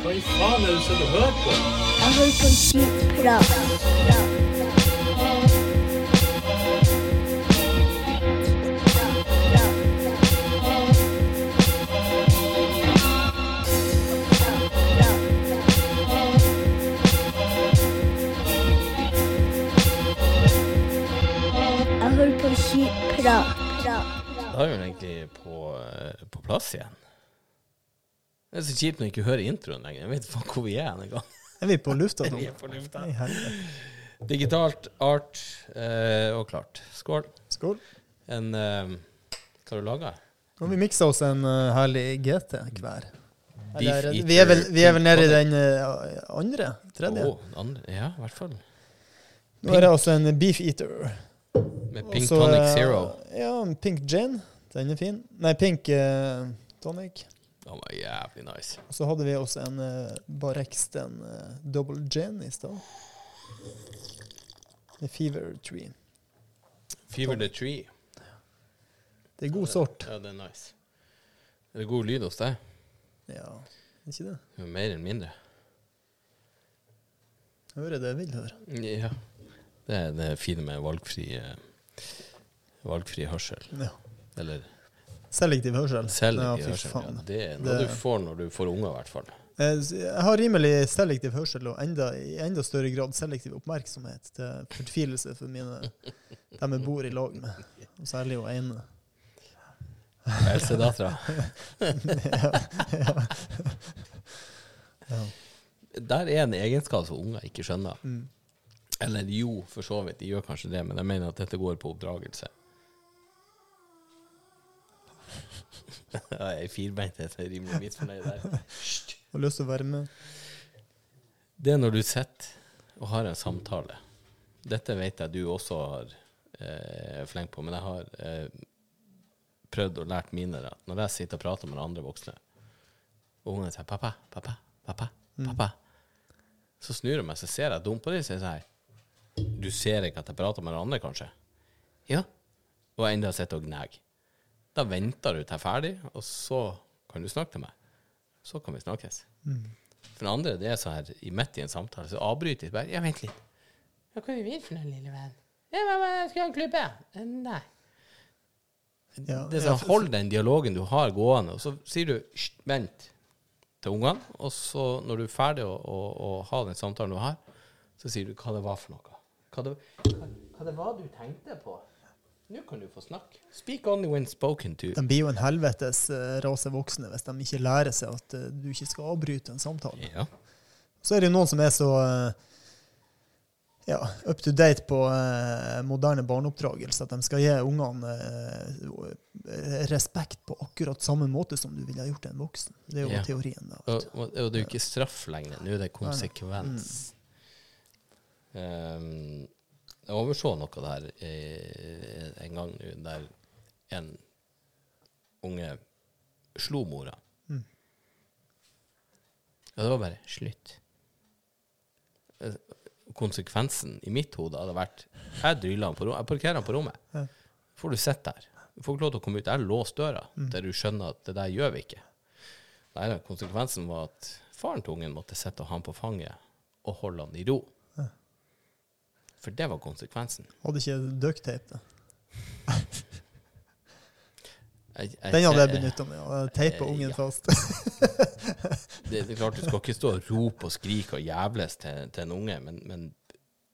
Hva i faen er det du sitter og hører på? Jeg hører på skitprat. Jeg hører på skitprat. Da er vi egentlig på, eh, på plass igjen. Det er så kjipt når jeg ikke hører introen lenger. Jeg vet faen hvor vi er en gang. Er vi på lufta nå? Vi er på lufta. Digitalt, art eh, og klart. Skål. Skål. En eh, Hva har du laga? Nå har vi miksa oss en uh, herlig GT hver. Eller, vi, er vel, vi er vel nede i den uh, andre? Tredje? andre, ja, i hvert fall. Nå er det også en Beef Eater. Med Pink Også, Tonic eh, Zero. Ja, en Pink Gin. Den er fin. Nei, Pink uh, Tonic. Den var jævlig nice. Og så hadde vi også en uh, Barexten uh, Double Gin i stad. The Fever Tree. Fever the Tree. Det er god sort. Ja, det er nice. Er det god lyd hos deg? Ja, ikke det? Jo Mer enn mindre? Hører det jeg vil høre. Ja. Det er det fine med valgfri eh, Valgfri hørsel. Ja. Eller Selektiv hørsel. selektiv ja, hørsel. Ja, det er noe Det- du får når du får unger, i hvert fall. Eh, Jeg har rimelig selektiv hørsel og enda, i enda større grad selektiv oppmerksomhet til fortvilelse for mine dem jeg bor i lag med. Og særlig hun ene. Eldstedattera. Ja. Der er en egenskap som unger ikke skjønner. Mm. Eller jo, for så vidt, de gjør kanskje det, men jeg mener at dette går på oppdragelse. Ja, Jeg er firbeint, jeg er rimelig misfornøyd der. Har lyst til å være med. Det er når du sitter og har en samtale. Dette vet jeg du også har eh, fleng på, men jeg har eh, prøvd å lært mine at når jeg sitter og prater med andre voksne, og ungene sier 'pappa, pappa, pappa', pappa, så snur jeg meg, så ser jeg dumt på dem, og sier sånn 'du ser ikke at jeg prater med andre, kanskje'? Ja. Og enda sitter og gnager. Da venter du til jeg er ferdig, og så kan du snakke til meg. Så kan vi snakkes. For det andre, det er så her, i midt i en samtale, så avbryter jeg bare. Ja, vent litt. Ja, hva er vi for noe, lille venn? Ja, men, jeg skal ha en klubbe? Eh, Nei. Ja, Det er sånn, Hold den dialogen du har gående, og så sier du vent til ungene. Og så, når du er ferdig å, å, å ha den samtalen du har, så sier du hva det var for noe. Hva det, hva, hva det var du tenkte på. Nå kan du få snakke. Speak only when spoken to. De blir jo en helvetes uh, rase voksne hvis de ikke lærer seg at eh, du ikke skal avbryte en samtale. Ja. Så er det jo noen som er så eh, ja, up to date på eh, moderne barneoppdragelse at de skal gi ungene eh, respekt på akkurat samme måte som du ville ha gjort en voksen. Det er jo Ja. teorien. da. Og, du. og, det er jo ikke straff lenger. Nå er det konsekvens. Um, jeg overså noe der eh, en gang nå, der en unge slo mora. Mm. Ja, det var bare slutt. Eh, Konsekvensen i mitt hode hadde vært Jeg dryller han på rommet. Jeg parkerer han på rommet. Ja. får du sitte der. Du får ikke lov til å komme ut. Jeg låser døra, der du skjønner at det der gjør vi ikke. Nei, konsekvensen var at faren til ungen måtte sitte og ha han på fanget og holde han i ro. Ja. For det var konsekvensen. Hadde ikke ducktape, jeg, Den hadde jeg benytta meg av. Teipa eh, ungen ja. fast. det, det er klart du skal ikke stå og rope og skrike og jævles til, til en unge, men, men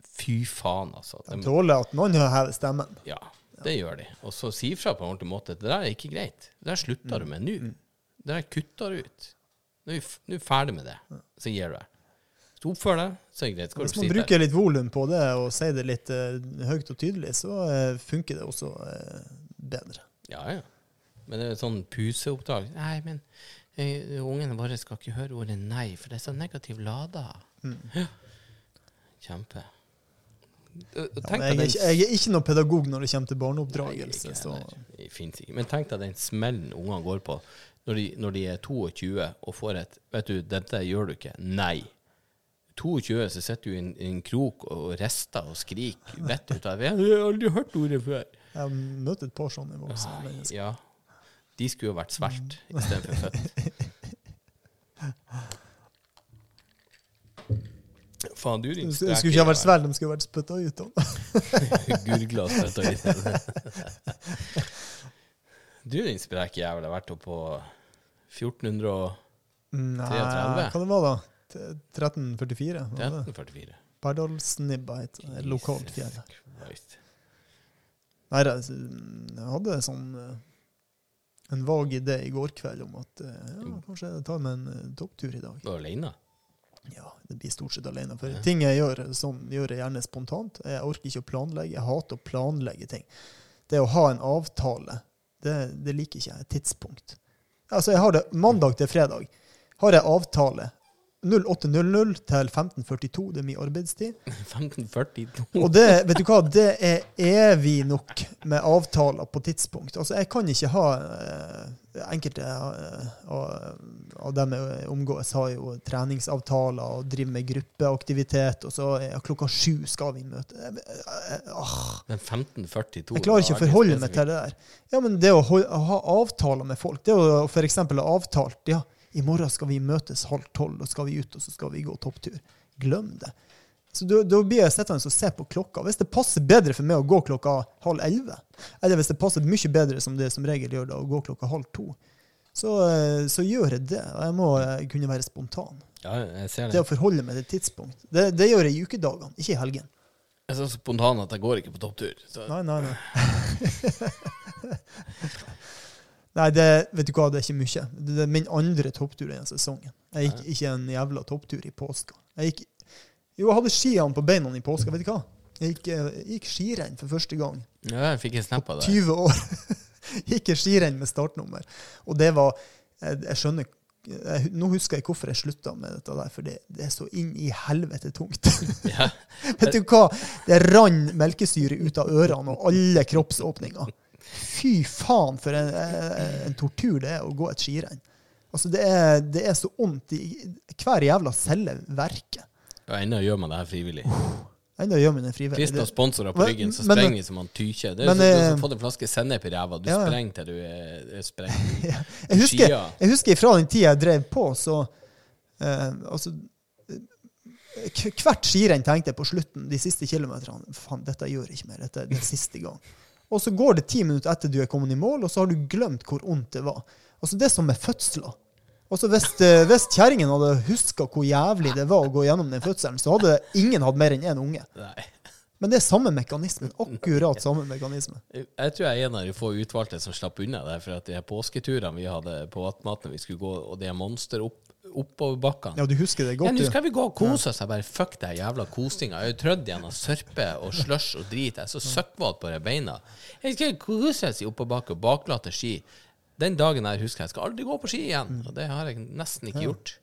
fy faen, altså. De tåler at noen hever stemmen. ja, det gjør de. Og så si fra på en ordentlig måte. Det der er ikke greit. Det der slutter du med nå. Det der kutter du ut. Nå er vi ferdig med det. Så gir du deg. Oppfører deg, det greit. Hvis man bruker litt volum på det og sier det litt uh, høyt og tydelig, så uh, funker det også uh, bedre. Ja, ja. Men det er sånn puseoppdrag. Nei, men uh, ungene våre skal ikke høre ordet nei, for det er så negativ lada. Ja. Kjempe. Ja, jeg, er ikke, jeg er ikke noen pedagog når det kommer til barneoppdragelse. Nei, ikke. Men tenk deg den smellen ungene går på når de, når de er 22 og får et Vet du, dette gjør du ikke. Nei. 22, så sitter du i en, en krok og rister og skriker rett ut av Jeg har aldri hørt ordet før. Jeg har møtt et par sånne voksne mennesker. Ja. De skulle jo vært svært istedenfor født. Faen, du Det din skulle ikke ha vært svært, de skulle vært spytta ut. Gurgla Gurgla spytta ut. det. Du din spreke jævel. Har vært oppe på 1433? Nei, 33. hva det var da? T- 1344? var 1344. Pardalsnibba het. Et lokalt fjell. Nei, jeg hadde sånn eh, en vag idé i går kveld om at eh, ja, kanskje jeg tar meg en eh, topptur i dag. Du er alene? Ja, det blir stort sett alene. For Ja. ting jeg gjør, sånn gjør jeg gjerne spontant. Jeg orker ikke å planlegge. Jeg hater å planlegge ting. Det å ha en avtale, det, det liker ikke jeg. Tidspunkt. Altså, jeg har det mandag til fredag. Har jeg avtale 08.00 til 15.42, det er min arbeidstid. 1542. Og det, vet du hva, det er evig nok med avtaler på tidspunkt. Altså, jeg kan ikke ha eh, Enkelte eh, av, dem jeg omgås, har jo treningsavtaler og driver med gruppeaktivitet, og så ja, klokka sju skal vi møte. Ah, Men 1542 jeg klarer ikke å forholde meg til det der. Ja, men det å ha avtaler med folk, det å f.eks. ha avtalt ja, i morgen skal vi møtes halv tolv, og skal vi ut, og så skal vi gå topptur. Glem det. Så da, blir jeg sittende og se på klokka. Hvis det passer bedre for meg å gå klokka halv elleve, eller hvis det passer mye bedre som det som regel gjør da, å gå klokka halv to, så, eh, så gjør jeg det. Jeg må eh, kunne være spontan. Ja, jeg ser Det det. å forholde meg til tidspunkt. Det, det gjør jeg i ukedagene, ikke i helgen. Jeg er så spontan at jeg går ikke på topptur. Så Nei, nei, nei. nei, det, vet du hva, det er ikke mye. Det er min andre topptur denne sesongen. Jeg gikk ikke en jævla topptur i påska. Jeg gikk, jo, jeg hadde skiene på beina i påska, vet du hva? Jeg gikk, eh, jeg gikk skirenn for første gang. ja, jeg fikk en snap av det. 20 år. gikk skirenn med startnummer. Og det var Jeg, jeg skjønner jeg, Nå husker jeg hvorfor jeg slutta med dette der, for det, det er så inn i helvete tungt. Ja. Vet du hva? Det rant melkesyre ut av ørene og alle kroppsåpninger. Fy faen for en, en tortur det er å gå et skirenn. Altså, det er, det er så vondt i Hver jævla celle verker. Og ennå gjør man det her frivillig. Enda gjør man det frivillig. Du har sponsorer på ryggen, så men- sprenger vi som han tykje. Det er men, som du eh, har fått en flaske sennep i ræva. Du Ja, ja. sprenger til du er, er sprengt. Husker, Skia. jeg husker fra den tida jeg drev på, så eh, altså, eh, Hvert skirenn tenkte jeg på slutten, de siste kilometerne Faen, dette gjør jeg ikke mer. Dette er den siste gang. Og så går det ti minutter etter du er kommet i mål, og så har du glemt hvor vondt det var. Altså Det er som med fødsler. Altså Hvis, eh, hvis kjerringen hadde huska hvor jævlig det var å gå gjennom den fødselen, så hadde ingen hatt mer enn én unge. Nei. Men det er samme mekanismen. Akkurat samme mekanisme. Jeg tror jeg er en av de få utvalgte som slapp unna det. For at de påsketurene vi hadde på Vatmaten, vi skulle gå, og de er monster opp, oppoverbakkene Ja, du husker det godt, Ja, nå skal vi gå og kose oss. Jeg bare fuck det jævla kosinga. Jeg er jo trødd gjennom sørpe og slush og drit. Jeg er så søkkvåt på de beina. Jeg skal kose oss i oppoverbakke og baklate ski. Den dagen her husker jeg jeg skal aldri gå på ski igjen. Og det har jeg nesten ikke gjort.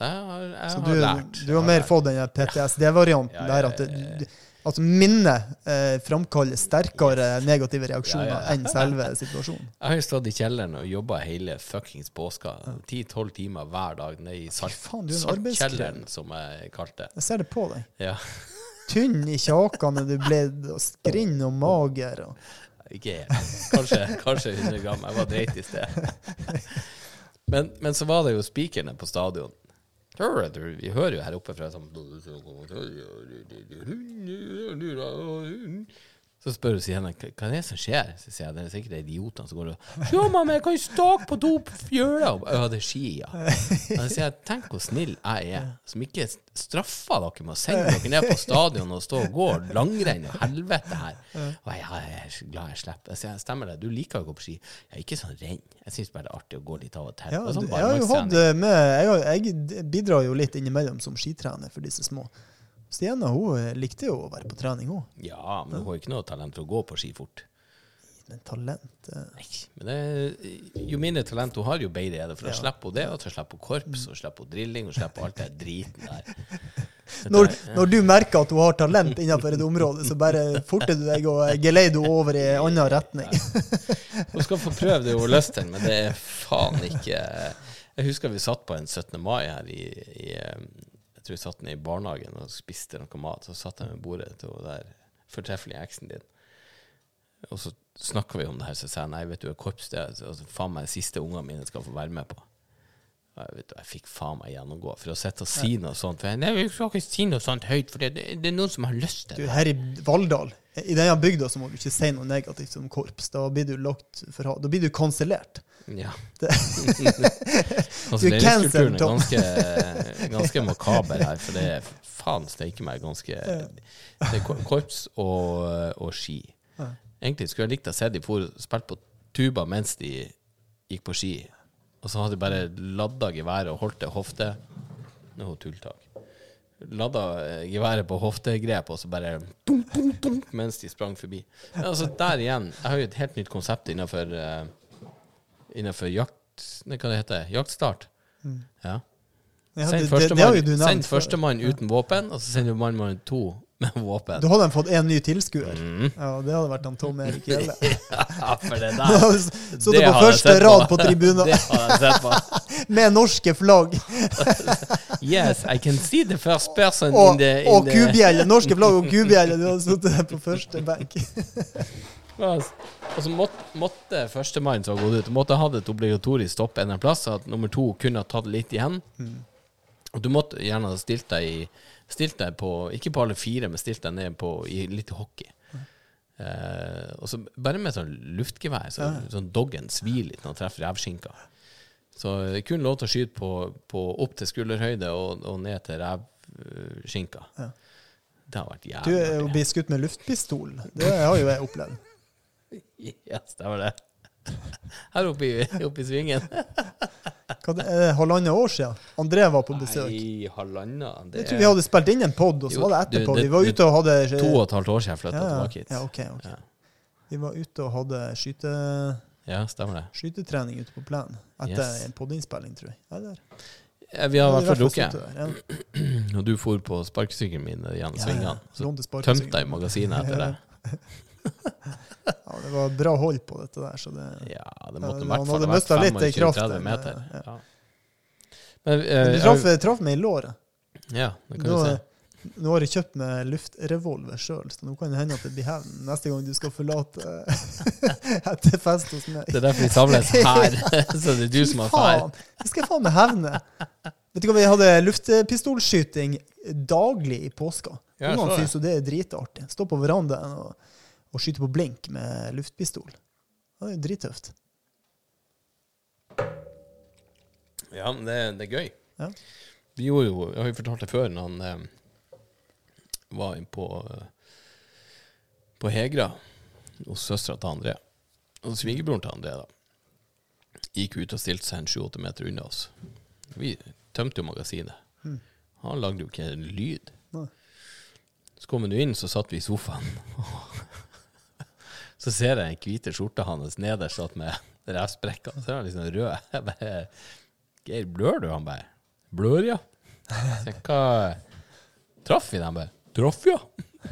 Så jeg har, jeg Så har du, lært. du har mer fått den PTSD-varianten Ja, der at du, altså minnet eh, framkaller sterkere negative reaksjoner Ja, ja. enn selve situasjonen. Jeg har jo stått i kjelleren og jobba hele fuckings påska. Ti-tolv timer hver dag nede i salt, er saltkjelleren, som jeg kalte det. Jeg ser det på deg. Ja. Tynn i kjakene du ble, og skrinn og mager. Og. Ikke helt. Kanskje, kanskje 100 gram. Jeg var dreit i sted. Men, men så var det jo spikerne på stadion. Vi hører jo her oppe fra sånn Så spør hun Sienna hva er det som skjer. Så sier jeg det er sikkert idiotene som går og Ja, mamma, jeg kan jo stake på to fjøla. Ja, det er ski, ja. Og så sier jeg tenk hvor snill jeg er, som ikke straffer dere med å sende dere ned på stadion og stå og gå langrenn og helvete her. Og jeg, jeg er glad jeg slipper. Jeg sier stemmer det, du liker å gå på ski. Jeg er ikke sånn renn. Jeg syns bare det er artig å gå litt av og til. Ja, Og sånn jeg har jo hatt eh, med jeg, jeg bidrar jo litt innimellom som skitrener for disse små. Stiana hun eh, likte jo å være på trening, hun. Ja, men hun har ikke noe talent for å gå på ski fort. Men talent eh, Nei, men det, jo mindre talent hun har, jo bedre er det. For da Ja. slipper hun det, og så slipper hun korps, og slipper hun drilling, og slipper alt det driten der. når, når du merker at hun har talent innenfor et område, så bare forter du deg og geleider henne over i en annen retning. Hun skal få prøve det hun har lyst til, men det er faen ikke Jeg husker vi satt på en 17. mai her i, i eh, Jeg tror jeg satt ned i barnehagen og spiste noe mat. Så satt jeg ved bordet til hun der fortreffelige eksen din. Og så snakka vi om det her, så sa jeg nei, vet du, korps det altså, faen meg siste ungene mine skal få være med på. Jeg, vet, du, jeg fikk faen meg gjennomgå for å sitte og si noe sånt. For jeg, nei, vi skal ikke si noe sånt høyt, for det, det, det er noen som har lyst Du, til det. her i Valldal, i denne bygda, så må du ikke si noe negativt om korps. Da blir du lagt for Da blir du kansellert. Ja. Det- Kanselleringskulturen er ganske, ganske makaber her, for det er faen steike meg ganske Det er korps og, og ski. Egentlig skulle jeg likt å se de for spilt på tuba mens de gikk på ski. Og så hadde de bare ladda geværet og holdt det hofte Nå tulltak. Ladda eh, geværet på hoftegrep, og så bare bum, bum, bum, mens de sprang forbi. Altså Der igjen. Jeg har jo et helt nytt konsept innenfor eh, Innenfor jakt... Hva det heter Jaktstart. Ja. Ja, Send det, det, det førstemann jo du nevnt. send før. førstemann uten våpen, og så sender du mann to med våpen. Da hadde de fått én ny tilskuer. Mm. Ja, det hadde vært han Tom Erik Gjelle. Ja, for det der hadde Sittet det på første rad på tribunen Det har jeg sett på. med norske flagg Yes, I can see the first person og, in the, in og the kubjelle. Norske flagg og kubjelle. Du hadde sittet på første benk. Og så måtte, måtte førstemann som har gått ut, måtte ha et obligatorisk stopp en plass, så at nummer to kunne ha tatt litt igjen. Mm. Og du måtte gjerne ha stilt deg i Stilt deg på, ikke på alle fire, men stilt deg ned på i litt hockey. Eh, og så bare med sånn luftgevær, så, sånn doggen svir litt når han treffer revskinka. Så det er kun lov til å skyte på, på opp til skulderhøyde og, og ned til revskinka. Ja. Det har vært jævlig Du er jo blitt skutt med luftpistol. Det har jo jeg opplevd. Ja, stemmer det. Her oppe i, oppe i svingen. Hva det, er halvannet år siden? André var på besøk. Nei, halvannet Jeg tror vi hadde spilt inn en pod, og så var det du, du, Vi var ute og hadde To og et halvt år siden jeg flytta ja, tilbake hit. Ja, ok, okay. Ja. Vi var ute og hadde skyte, Ja, stemmer det. skytetrening ute på plenen etter Yes. en podinnspilling, tror jeg. Eller? Ja, Vi har i hvert fall drukket. Og du for på sparkesykkelen min gjennom svingene. Så tømte jeg magasinet etter det. Ja, det var bra hold på dette der, så det Ja, det måtte i han hadde mista litt i kraft 25-30 meter. ja. Ja. Men, Men Du traff, traff meg i låret. Ja, det kan Nå, du se. nå har jeg kjøpt meg luftrevolver sjøl, så nå kan det hende at det blir hevn neste gang du skal forlate etter fest hos meg. Det er derfor vi samles her. Så det er du som har feil. Det skal Jeg faen meg hevne. Vet du hva, Vi hadde luftpistolskyting daglig i påska. Ja, Ungene syns jo det er dritartig. Stå på verandaen og, og skyte på blink med luftpistol. Det er jo drittøft. Ja, men det, det er gøy. Ja. Vi gjorde jo, jeg har jo fortalt det før, når han eh, var på, eh, på Hegra hos søstera til André. Og svigerbroren til André da, gikk ut og stilte seg en 7-8 meter unna oss. Vi tømte jo magasinet. Han lagde jo ikke en lyd. Nei. Så kom han jo inn, så satt vi i sofaen. så ser jeg den hvite skjorta hans nederst satt med revsprekker. Så er han liksom rød. Jeg bare Geir, blør du? Han bare Blør, ja. Så hva Traff vi dem bare? Traff, ja.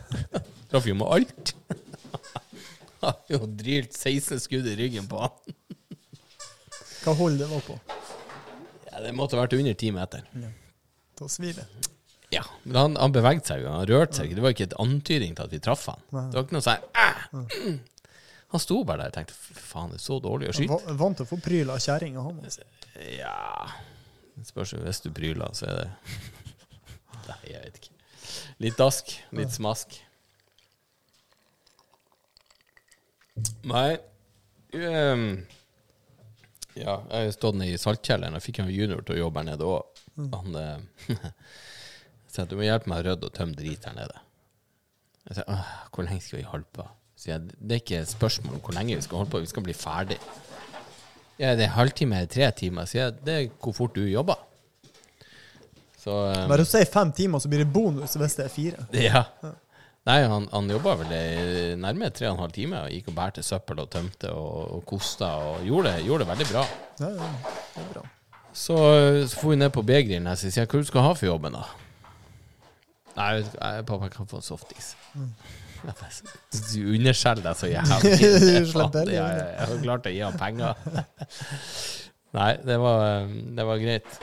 Traff jo med alt. Har jo drylt 16 skudd i ryggen på han. Hva hold det var på? Ja, det måtte ha vært under ti meter. Da svir det. Ja, men han, han beveget seg jo, han rørte seg ikke. Det var ikke et antydning til at vi traff han. Det var ikke noe sånn «Æ!» Han sto bare der og tenkte "Fy faen, det er så dårlig å skyte. Han Vant til å få pryl av kjerringa, han. altså. Ja Det spørs hvis du pryler, så er det Nei, jeg vet ikke. Litt dask, litt smask. Nei um, Ja, jeg har stått nede i saltkjelleren. Jeg fikk en junior til å jobbe her nede òg. Han eh, sa du må hjelpe meg å rydde og tømme drit her nede. Jeg sa hvor lenge skal vi holde på? Så jeg, det er ikke et spørsmål om hvor lenge vi skal holde på, vi skal bli ferdig. Ja, det er halvtime eller tre timer, sier jeg. Det er hvor fort du jobber. Så um, Bare å si fem timer, så blir det bonus hvis det er fire. Ja. Nei, han, han jobba vel nærmere tre og en halv time. Og gikk og bærte søppel og tømte og, og kosta og gjorde, det- gjorde det veldig bra. Ja, ja, det er bra. Så, så får vi ned på B-grillen og sier hva du skal ha for jobben, da? Nei, jeg- pappa, kan få en softis. Jeg bare, Du underskjeller deg så jævlig. Slipper Ja, jeg, jeg har klart å gi ham penger. Nei, det var, det var greit.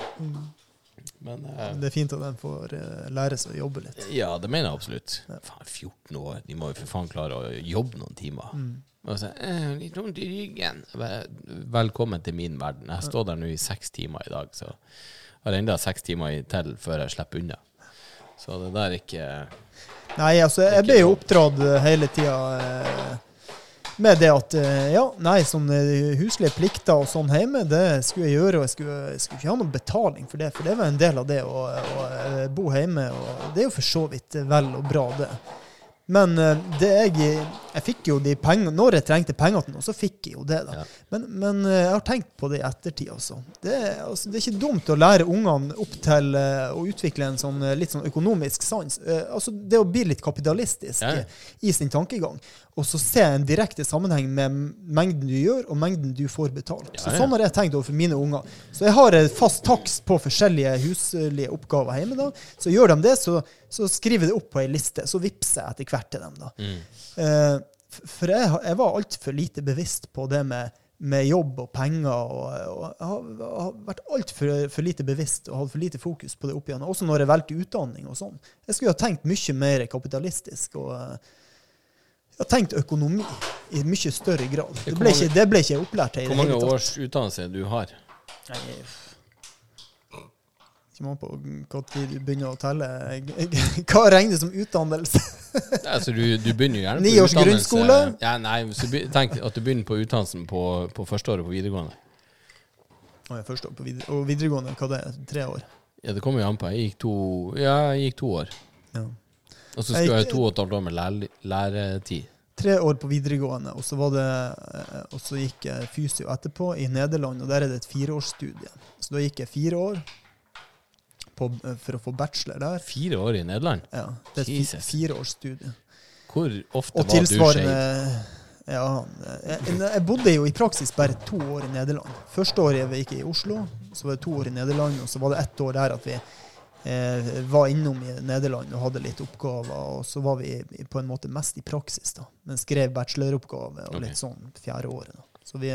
Men uh, Det er fint at de får uh, lære seg å jobbe litt. ja, det mener jeg absolutt. Faen, 14 år, de må jo for faen klare å jobbe noen timer. Og så, eh, litt vondt i ryggen. Velkommen til min verden. Jeg står der nå i seks timer i dag, så jeg har enda seks timer til før jeg slipper unna. Så det der er ikke Nei, altså, jeg ble jo oppdratt eh, hele tida eh, med det at eh, ja, nei, sånne huslige plikter og sånn hjemme, det skulle jeg gjøre, og jeg skulle, jeg skulle ikke ha noen betaling for det, for det var en del av det å, å bo hjemme, og det er jo for så vidt vel og bra, det. Men eh, det jeg, jeg fikk jo de pengene Når jeg trengte penger til noe, så fikk jeg jo det. da. Ja. Men, men eh, jeg har tenkt på det i ettertid, altså. Det, altså. det er ikke dumt å lære ungene opp til eh, å utvikle en sånn eh, litt sånn økonomisk sans. Altså Det å bli litt kapitalistisk Ja. i sin tankegang. Og så se en direkte sammenheng med mengden du gjør, og mengden du får betalt. Ja, Så. Sånn har jeg tenkt overfor mine unger. Så jeg har fast takst på forskjellige huslige oppgaver hjemme. da. Så gjør de det, så, så skriver jeg det opp på ei liste. Så vippser jeg etter hvert til dem. da. mm. Eh, for jeg, jeg var altfor lite bevisst på det med, med jobb og penger. Og, og jeg har, har vært altfor for lite bevisst og hatt for lite fokus på det opp igjen. Også når jeg valgte utdanning og sånn. Jeg skulle ha tenkt mye mer kapitalistisk. og jeg har tenkt økonomi i mye større grad. Det ble ikke, det ble ikke opplært til. i Hvor det mange års utdannelse du har? Nei, Kommer an på når du begynner å telle. Hva regnes som utdannelse? Altså, du, du begynner jo gjerne på Ni års utdannelse- grunnskole? Ja, nei, så be, tenk at du begynner på utdannelsen på, på første året på videregående. Å, jeg forstår, på videre, og videregående, hva det er? Tre år? Ja, det kommer jo an på. Jeg gikk to, ja, jeg gikk to år. Ja. Og så skulle jeg ha to og et halvt år med læretid. tre år på videregående, og så, var det, eh, og så gikk jeg fysio etterpå i Nederland, og der er det et fireårsstudie. Så da gikk jeg fire år på, for å få bachelor der. Fire år i Nederland? Ja, det er et fireårsstudie. Hvor ofte Og var du skeiv? ja, jeg, jeg bodde jo i praksis bare to år i Nederland. Første året jeg gikk i Oslo, så var det to år i Nederland, og så var det ett år der at vi eh, var innom i Nederland og hadde litt oppgaver, og så var vi på en måte mest i praksis, da. Men skrev bacheloroppgave og litt litt sånn fjerde året. da. Så vi,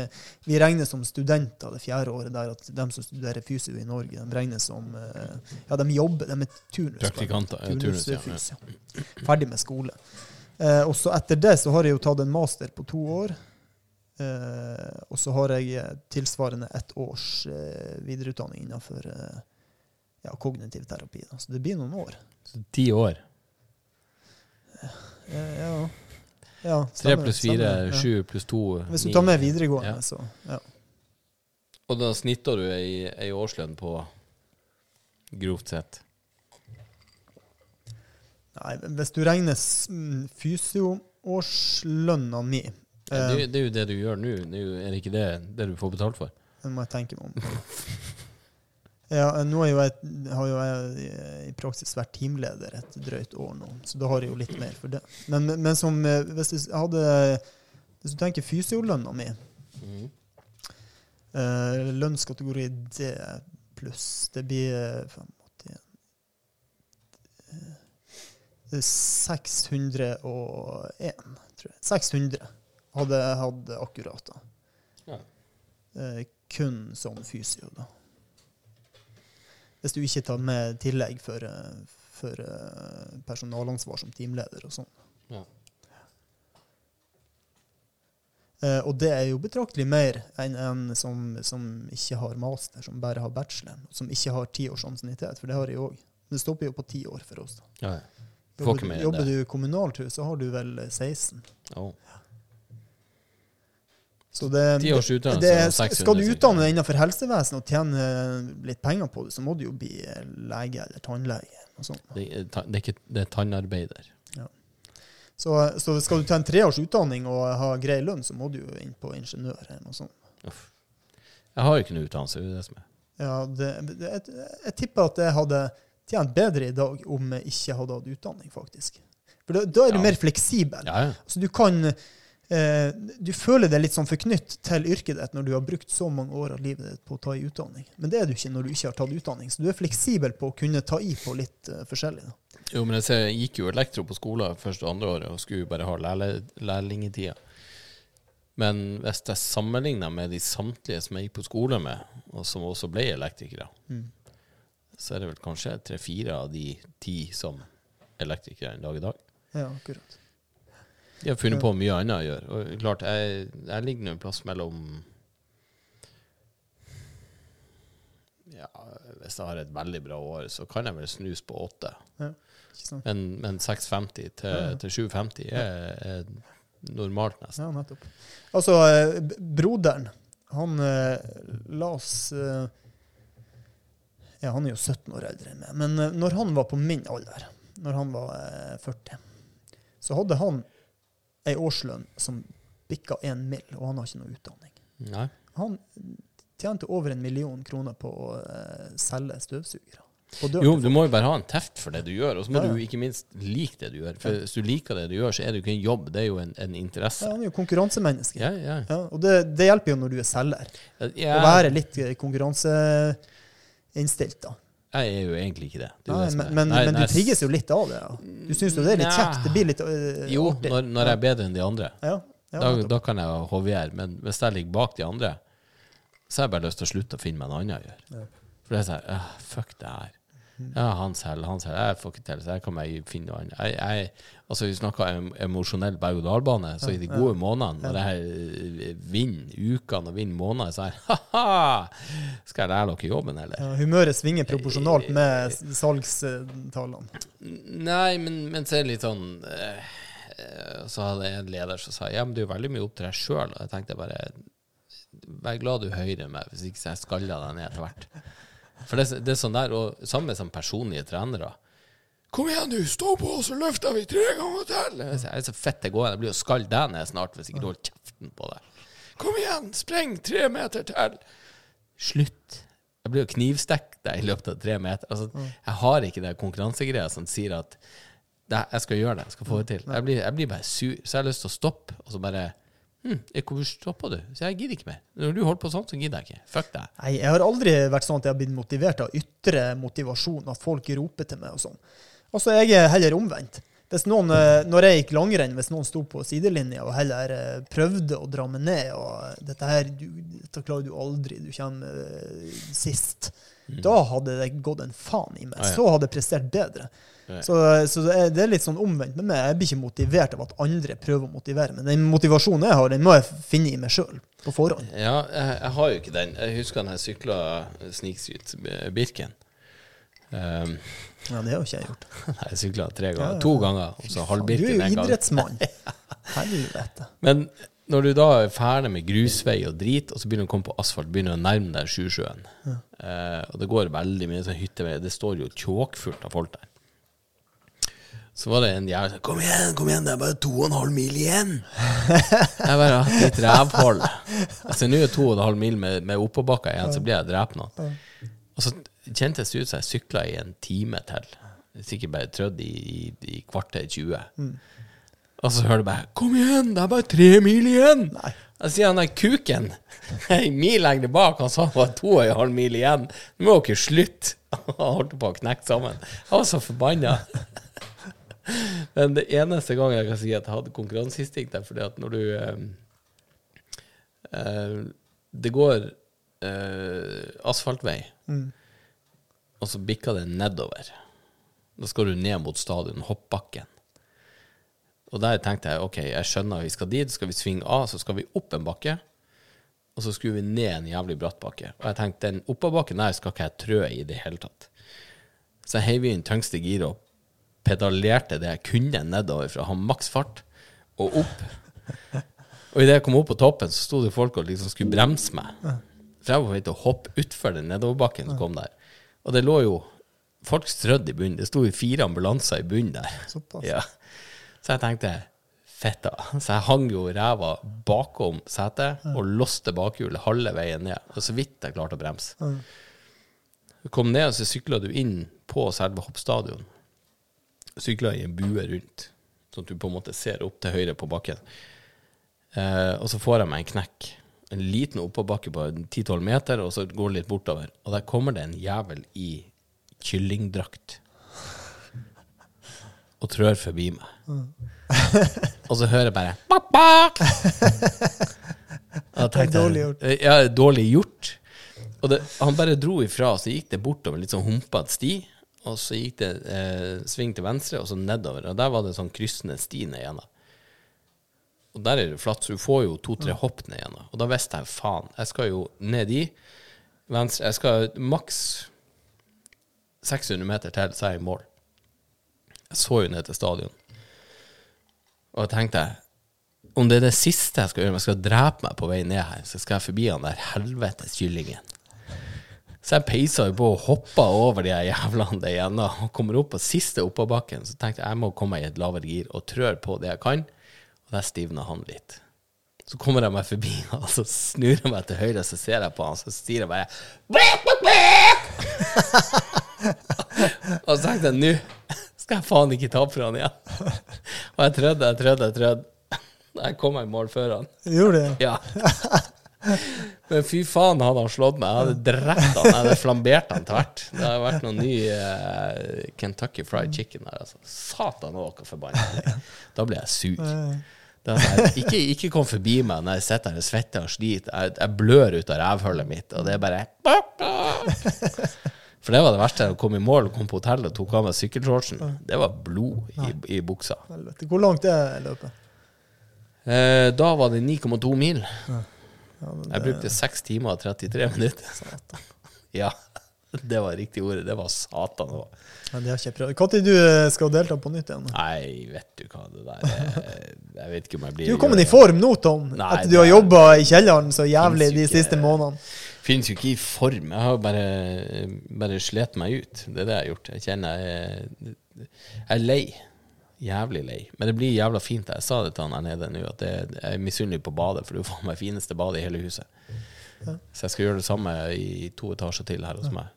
vi regnes som studenter det fjerde året der, at de som studerer fysio i Norge, de regnes som eh, Ja, de jobber, de er turnus. Praktikanter, ja, turnus, ja, ja. Ferdig med skole. Eh, og så etter det så har jeg jo tatt en master på to år. Eh, og så har jeg tilsvarende ett års eh, videreutdanning innenfor eh, ja, kognitiv terapi. Da. Så det blir noen år. Så Ti år. Eh, ja. Ja Tre pluss fire, sju pluss to Hvis du tar med videregående, Ja. så ja. Og da snitter du ei, ei årslønn på grovt sett. Nei, hvis du regner mm, fysioårslønna mi Ja, eh, det, jo- det er jo det du gjør nå. Det er, jo, er det ikke det, det du får betalt for? Det må jeg tenke meg om. Ja, nå jo jeg, har jo jeg i praksis vært teamleder et drøyt år nå, så da har jeg jo litt mer for det. Men, men som eh, hvis du hadde Hvis du tenker fysiolønna mi, mm. eh, lønnskategori D pluss, det blir eh, 85 eh, det er 601, tror jeg. 600 hadde jeg hatt akkurat da. Ja. Eh, kun som fysio, da. Hvis du ikke tar med tillegg for, eh, for eh, personalansvar som teamleder og sånn. Ja. Uh, og det er jo betraktelig mer enn en som, som ikke har master, som bare har bachelor, som ikke har ti års ansiennitet, for det har jeg òg. Det stopper jo på ti år for oss. da. Ja, ja. Jobber, du- jobber du kommunalt, så har du vel eh, 16. Å. Så det, det, det, skal du utdanne deg innenfor helsevesenet og tjene litt penger på det, så må du jo bli lege eller tannlege. Det, er det ikke det er tannarbeider. så, så skal du ta en treårs utdanning og ha grei lønn, så må du jo inn på ingeniør eller noe sånt. Uff. Jeg har jo ikke noe utdannelse. det er det som er. Ja, jeg, jeg tipper at jeg hadde tjent bedre i dag om jeg ikke hadde hatt utdanning, faktisk. For da, da er du Ja. mer fleksibel. Ja, ja. Så du kan Du føler deg litt sånn forknytt til yrket ditt når du har brukt så mange år av livet ditt på å ta i utdanning. Men det er du ikke når du ikke har tatt utdanning. Så du er fleksibel på å kunne ta i på litt eh, forskjellig. Da. Jo, men jeg, ser, jeg gikk jo elektro på skolen første og andre året og skulle bare ha lærlingetida. Men hvis jeg sammenligner med de samtlige som jeg gikk på skole med, og som også ble elektrikere, Mm. så er det vel kanskje tre-fire av de ti som elektrikere en dag i dag. Ja, akkurat. De har funnet på mye annet å gjøre. Og klart, jeg, jeg ligger nå en plass mellom Ja, hvis jeg har et veldig bra år, så kan jeg vel snus på åtte. Ja. Men, men 650 til, Ja. til 750 er, er normalt, nesten. Ja, nettopp. Altså, eh, broderen, han eh, la oss eh, Ja, han er jo 17 år eldre enn meg. Men når han var på min alder, når han var eh, 40, så hadde han ei årslønn som bikka én mill., og han har ikke noe utdanning. Nei. Han tjente over en million kroner på å eh, selge støvsugere. Jo, du må jo bare ha en teft for det du gjør, og så må Ja, ja. du ikke minst like det du gjør. For hvis du liker det du gjør, så er det jo ikke en jobb, det er jo en, en interesse. ja, han er jo konkurransemenneske. Ja, ja. Ja, og det, det hjelper jo når du er selger. Å være litt konkurranseinnstilt, da. Jeg er jo egentlig ikke det. det, Nei, det men, men, Nei, men du trigges jo litt av det. Ja. Du syns jo det er litt kjekt? Det blir litt uh, Jo, når, når jeg er bedre enn de andre. ja, ja, Da, da kan jeg hoviere, men hvis jeg ligger bak de andre, så har jeg bare lyst til å slutte å finne meg noe annet å gjøre. For det er sånn Fuck det her. Ja, han selger, han selger. Jeg får ikke til, så jeg kan bare finne noe annet. Jeg, jeg, altså, vi snakker em emosjonell berg-og-dal-bane, så i de gode månedene, når her eh, vinner ukene og vinner måneder, så er det ha-ha! Skal jeg lære dere jobben, eller? Ja, humøret svinger proporsjonalt med s- salgstallene. Nei, men, men så er det litt sånn eh, eh, Så hadde jeg en leder som sa Ja, men det er jo veldig mye opp til deg sjøl. Og jeg tenkte bare Vær glad du hører meg, hvis ikke så jeg skaller deg ned etter hvert. For det, det er sånn der, og samme som personlige trenere. Kom igjen, du! Stå på, så løfter vi tre ganger til! Jeg er så fett det går. Jeg blir jo skall deg ned snart hvis ikke du holder kjeften på deg. Kom igjen, spreng tre meter til! Slutt. Jeg blir jo knivstekt deg i løpet av tre meter. Altså, Jeg har ikke det konkurransegreia som sier at jeg skal gjøre det, jeg skal få det til. Jeg blir, jeg blir bare sur, så jeg har lyst til å stoppe, og så bare hm, Hvorfor stoppa du? Så jeg gidder ikke mer. Når du holder på sånn, så gidder jeg ikke. Fuck deg. Nei, jeg har aldri vært sånn at jeg har blitt motivert av ytre motivasjon, at folk roper til meg og sånn. Altså, jeg er heller omvendt. Hvis noen, eh, når jeg gikk langrenn, hvis noen sto på sidelinja og heller eh, prøvde å dra meg ned og dette her, du, dette klarer du aldri, du kommer eh, sist, da hadde det gått en faen i meg. Ah, ja. Så hadde jeg prestert bedre. Ja. Så, så det, er, litt sånn omvendt med meg. Jeg blir ikke motivert av at andre prøver å motivere meg. Den motivasjonen jeg har, den må jeg finne i meg sjøl på forhånd. Ja, jeg, jeg har jo ikke den. Jeg husker da jeg sykla snikskryt Birken. Um, Ja, det har jo ikke jeg gjort. Nei, jeg sykla tre ganger. Ja, ja. To ganger, og så halvbirken en gang. Du er jo idrettsmann. Helvete. Men når du da er ferdig med grusvei og drit, og så begynner du å komme på asfalt, begynner du å nærme deg Sjusjøen, eh, og det går veldig mye sånn hyttevei, det står jo tjåkfullt av folk der. Så var det en jævel som Kom igjen, kom igjen, det er bare to og en halv mil igjen! jeg bare «Ah, Ditt rævhold. Altså, nå er to og en halv mil med, med oppåbakka igjen, så blir jeg drept nå. Og så kjentes det ut som jeg sykla i en time til. Sikkert bare trødd i, i, i kvarter 20. Og så hører du bare 'Kom igjen, det er bare tre mil igjen!' Nei. Jeg sier han der kuken en mil lenger bak, han sa det var to og en halv mil igjen. Nå må dere slutte. Han holdt på å knekke sammen. Jeg var så forbanna. Men det eneste gang jeg kan si at jeg hadde konkurranseinstinkt, er fordi at når du eh, eh, Det går eh, asfaltvei, og så bikker det nedover. Da skal du ned mot stadion, hoppbakken. Og der tenkte jeg ok, jeg skjønner vi skal dit, skal vi svinge av, så skal vi opp en bakke. Og så skrur vi ned en jævlig bratt bakke. Og jeg tenkte den oppoverbakken der skal ikke jeg trø i det hele tatt. Så jeg heiv inn tyngste giret og pedalerte det jeg kunne nedover for å ha maks fart, og opp. Og idet jeg kom opp på toppen, så sto det folk og liksom skulle bremse meg. For jeg var på vei til å hoppe utfor den nedoverbakken som kom der. Og det lå jo folk strødd i bunnen. Det sto jo fire ambulanser i bunnen der. Ja. Så jeg tenkte fetta. Så jeg hang jo ræva bakom setet og låste bakhjulet halve veien ned. Og så vidt jeg klarte å bremse. Du kom ned, og så sykla du inn på selve hoppstadion. Sykla i en bue rundt, sånn at du på en måte ser opp til høyre på bakken. Eh, og så får jeg meg en knekk. En liten oppoverbakke på 10-12 meter, og så går det litt bortover. Og der kommer det en jævel i kyllingdrakt og trør forbi meg. og så hører jeg bare Pappa! Jeg tenkte Dårlig gjort. Ja, dårlig gjort. Og det, han bare dro ifra, og så gikk det bortover litt sånn humpete sti. Og så gikk det eh, sving til venstre, og så nedover. Og der var det sånn kryssende sti ned igjennom. Og der er det flatt, så du får jo to-tre hopp ned igjen. Og da visste jeg faen, jeg skal jo ned i venstre Jeg skal maks 600 meter til, så er jeg i mål. Jeg så jo ned til stadion. Og jeg tenkte om det er det siste jeg skal gjøre, om jeg skal drepe meg på vei ned her, så skal jeg forbi han der helvetes kyllingen. Så jeg peisa jo på og hoppa over de jævlene der igjen og kommer opp på siste oppoverbakken. Så tenkte jeg jeg må komme meg i et lavere gir og trør på det jeg kan, og der stivna han litt. Så kommer jeg meg forbi, og så snur jeg meg til høyre, så ser jeg på han, så sier jeg bare! Og så tenkte jeg nå skal jeg faen ikke tape for han igjen. Og jeg trødde, jeg trødde, jeg trødde. Jeg kom meg i mål før han. Gjorde det? Ja. Men fy faen, hadde han slått meg. Jeg hadde drept han. Jeg hadde flambert han tvert. Det har vært noen ny eh, Kentucky fried chicken her. Altså. Satan òg, forbanna. Da blir jeg sur. Det er sånn, ikke, ikke kom forbi meg når jeg sitter her og svetter og sliter. Jeg, jeg blør ut av rævhullet mitt, og det er bare For det var det verste. Å komme i mål komme på hotellet og tok av meg sykkelshortsen. Det var blod i, i buksa. Hvor langt er løpet? Eh, da var det 9,2 mil. Ja, men Jeg brukte 6 timer og 33 minutter. Ja, det var riktig ordet. Det var satan. Ja, det har ikke prøvd. Når du eh, skal delta på nytt igjen? Nei, vet du hva det der er Jeg vet ikke om jeg blir Du er kommet i form nå, Tom. Nei, Etter du har det jobba i kjelleren så jævlig de ikke- siste månedene. Finnes jo ikke i form. Jeg har bare, bare slet meg ut. Det er det jeg har gjort. Jeg kjenner jeg, jeg er lei. Jævlig lei. Men det blir jævla fint. Jeg sa det til han her nede nå, at jeg er misunnelig på badet, for det er jo faen meg fineste badet i hele huset. Så jeg skal gjøre det samme i to etasjer til her hos meg.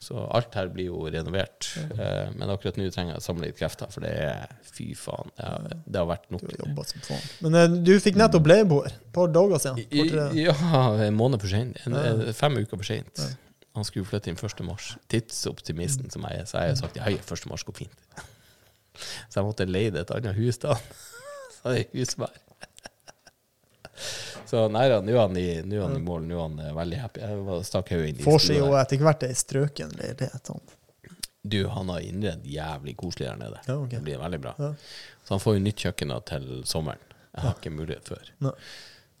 Så alt her blir jo renovert. Eh, Men akkurat nå trenger jeg å samle litt krefter, for det er fy faen. Det har, det har vært nok. Men eh, du fikk nettopp leieboer. Et par dager siden. I- Ja, en måned for sent. En, en, fem uker for sent. Han skulle flytte inn 1. mars. Tidsoptimisten som jeg er, så jeg har sagt ja, 1. mars går fint. Så jeg måtte leie et annet hus da. Så det er husvær. Så nei da, nå er han i, nå er han i mål. Nå er han eh, veldig happy. Jeg var- stakk hodet inn i Får seg jo etter hvert ei strøken leilighet. sånn. Du, han har innredd jævlig koselig der nede. Ja, ok. Det blir veldig bra. Ja. Så han får jo nytt kjøkken da til sommeren. Jeg har ikke mulighet før. Nei.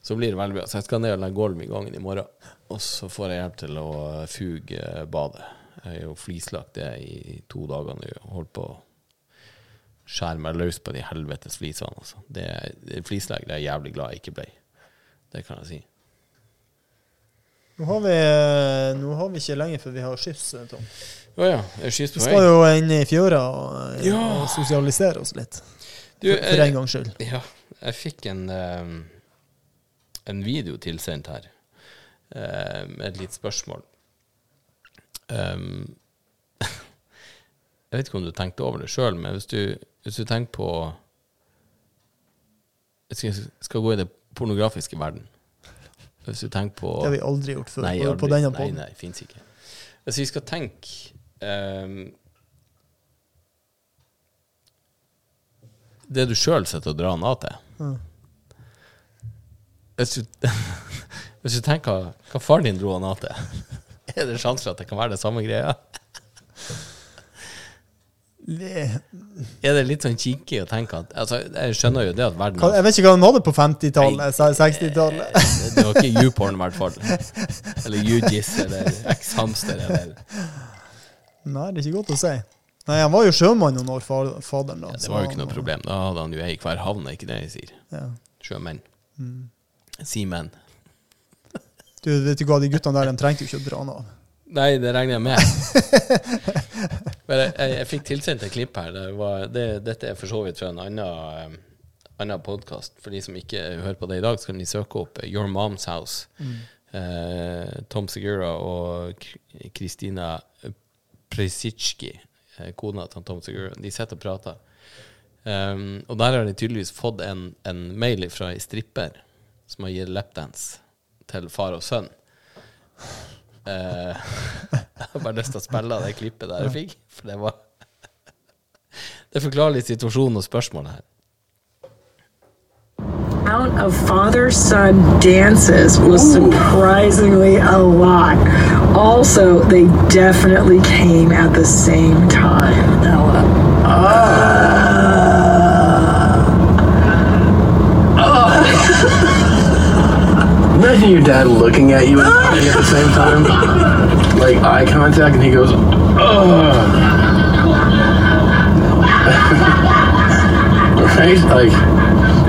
Så blir det veldig bra. Så jeg skal ned og legge gulv i gangen i morgen. Og så får jeg hjelp til å fuge badet. Jeg har jo flislagt det i to dager nå. og Holdt på å skjære meg løs på de helvetes flisene. Altså. Det, det Flislegger er jeg jævlig glad jeg ikke ble. Det kan jeg si. Nå har, vi, nå har vi ikke lenge før vi har skyss, eh, Tom. Å ja, Skyss på vei. Vi skal jo inn i fjøra og, eh, Ja. og sosialisere oss litt. Du, For, for eh, en gangs skyld. Ja, jeg fikk en, en video tilsendt her med et lite spørsmål. Um, jeg vet ikke om du tenkte over det sjøl, men hvis du, hvis du tenker på vi skal gå i det pornografiske verden Hvis du tenker på Det har vi aldri gjort før Nei, på, aldri. på denne Nei, poden. nei, fins ikke. Hvis vi skal tenke um, Det du sjøl sitter og drar den av til Ja. hvis, du, hvis du tenker hva, faren din dro han av til, er det sjanser at det kan være det samme greia? Det- Er det litt sånn kinkig å tenke at altså, Jeg skjønner jo det at verden Jeg vet ikke hva de hadde på 50-tallet, 60-tallet. Eh, Det var ikke YouPorn, i hvert fall. Eller UGIS, eller X-Hamster, eller Nei, det er ikke godt å si. Nei, Han var jo sjømann noen år, faderen. da. ja, Det var jo ikke noe problem. Da hadde han jo ei i hver havn, er ikke det jeg sier? Ja. Sjømenn. Mm. Seamen. Du vet du hva, de guttene der de trengte jo ikke å dra han av. Nei, det regner jeg med. Jeg, jeg, jeg fikk tilsendt et klipp her. Det var, det, dette er for så vidt fra en annen, um, annen podkast. For de som ikke hører på det i dag, så kan de søke opp Your Mom's House. Eh, Tom Segura og Kristina Presitsjki, eh, kona til Tom Segura, de sitter og prater. Um, og der har de tydeligvis fått en, en mail fra ei stripper som har gitt lapdance til far og sønn. Eh, jeg har bare lyst til å spille av det klippet der jeg fikk, for det var Det forklarer litt situasjonen og spørsmålet her. amount of father son dances was surprisingly a lot. Also, they definitely came at the same time. Your dad looking at you and laughing at the same time? Like eye contact, and he goes, oh. right? Like,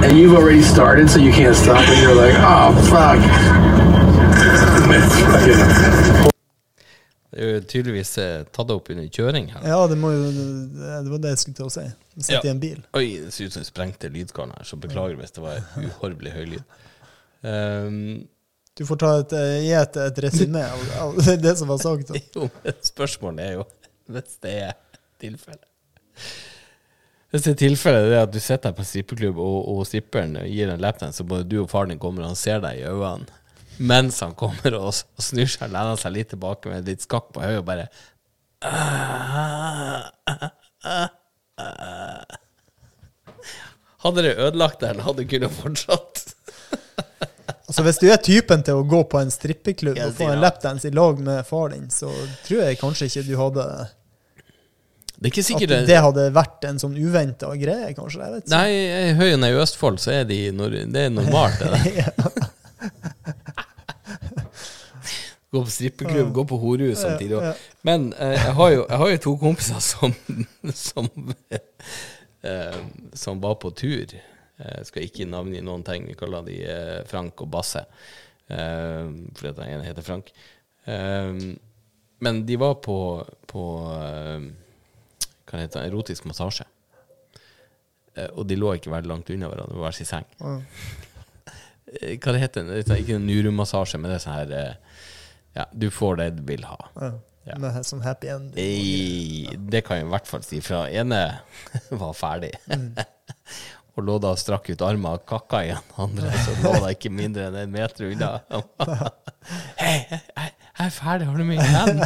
and you've already started, so you can't stop, and you're like, oh, fuck. It's fucking Det er jo tydeligvis eh, tatt opp under kjøring her. Ja, det, må jo, det var det jeg skulle til å si. Vi sitter Ja. i en bil. Oi, det ser ut som jeg sprengte lydskåren her, så beklager hvis det var uhorvelig høy lyd. Um, Du får ta et, eh, gi et, et resymé av, av det som var sagt. jo, spørsmålet er jo hvis det er tilfellet. Hvis det er tilfellet det er at du sitter her på strippeklubb, og, og stripperen gir en lapdance, så både du og faren din kommer og han ser deg i øynene mens han kommer og, og snur seg lener seg litt tilbake med litt skakk på høyet og bare Hadde det ødelagt deg, eller hadde du kunnet fortsatt? Altså Hvis du er typen til å gå på en strippeklubb Ja, og få en lapdance i lag med far din, så tror jeg kanskje ikke du hadde Det er ikke At det hadde vært en sånn uventa greie, kanskje. Jeg vet ikke. Nei, i Høyen i Østfold så er de nor Det er normalt, det der. Gå på strippeklubb, gå på horehus samtidig. Ja, ja. Men eh, jeg, har jo, jeg har jo to kompiser som som, eh, som var på tur. Jeg skal ikke navngi noen ting. Vi kaller de eh, Frank og Basse. Eh, fordi den ene heter Frank. Eh, men de var på, på eh, hva heter det, erotisk massasje. Eh, og de lå ikke veldig langt unna hverandre, hver sin seng. Eh, Hva det heter det? Ikke en nurumassasje, men det er sånn her eh, Ja, du får det du vil ha. Ja. Ja. Med sånn happy end. Eh, Det kan jeg i hvert fall si. For ene var ferdig. Og lå da og strakk ut armen og kakka igjen. Andre så lå da ikke mindre enn en meter unna. Hei, jeg, jeg er ferdig, har du mye igjen?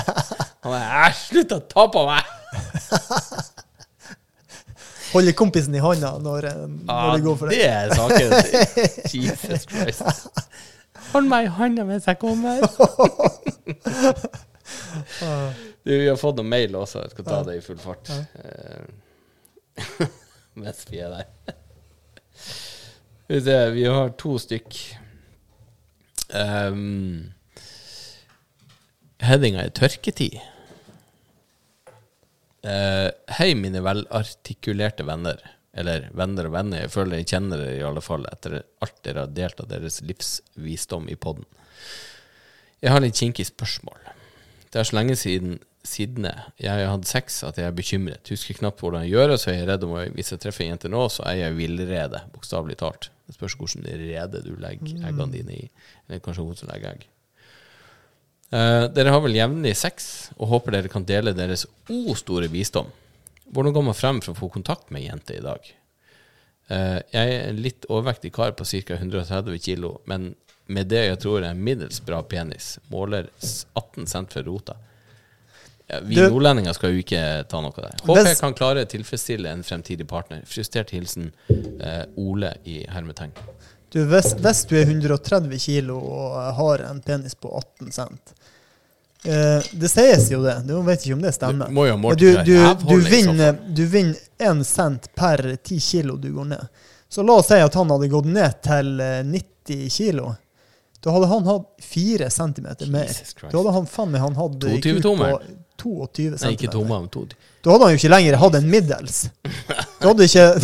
Han bare Æsj, slutt å ta på meg! Holde kompisen i hånda når, når når det går for det Det er saken. Jesus Christ. Hold meg i hånda mens jeg kommer. Du, vi har fått noen mail også. Jeg skal ta det i full fart. Eh, mens vi er der. Vi se, vi har to stykk. Um, Headinga er tørketid. Uh, hei, mine velartikulerte venner. Eller venner og venner. Jeg føler jeg kjenner dere i alle fall etter alt dere har delt av deres livsvisdom i podden. Jeg har litt kinkig spørsmål. Det er så lenge siden siden jeg har hatt sex at jeg er bekymret. Husker knapt hvordan jeg gjør det, så er jeg redd om å, hvis jeg treffer en jente nå, så er jeg villrede, bokstavelig talt. Det spørs hvordan rede du legger eggene dine i. Eller kanskje hun som legger egg. Uh, dere har vel jevnlig sex, og håper dere kan dele deres o store visdom. Hvordan går man frem for å få kontakt med ei jente i dag? Uh, jeg er en litt overvektig kar på ca. 130 kilo, men med det jeg tror er en middels bra penis, måler 18 cent for rota. Ja, vi det, nordlendinger skal jo ikke ta noe der. Håper jeg kan klare å tilfredsstille en fremtidig partner. Frustrert hilsen eh, Ole i hermetegn. Du, hvis, hvis du er 130 kilo og har en penis på 18 cent eh, Det sies jo det, du vet ikke om det stemmer. Du du, du, du, vinner, du vinner 1 cent per 10 kilo du går ned. Så la oss si at han hadde gått ned til eh, 90 kilo. Da hadde han hatt 4 centimeter mer. Da hadde han faen meg han hatt 22 kuk på tommer. 22 Nei, ikke tomme, men to. Da hadde han jo ikke lenger hatt en middels. Da hadde ikke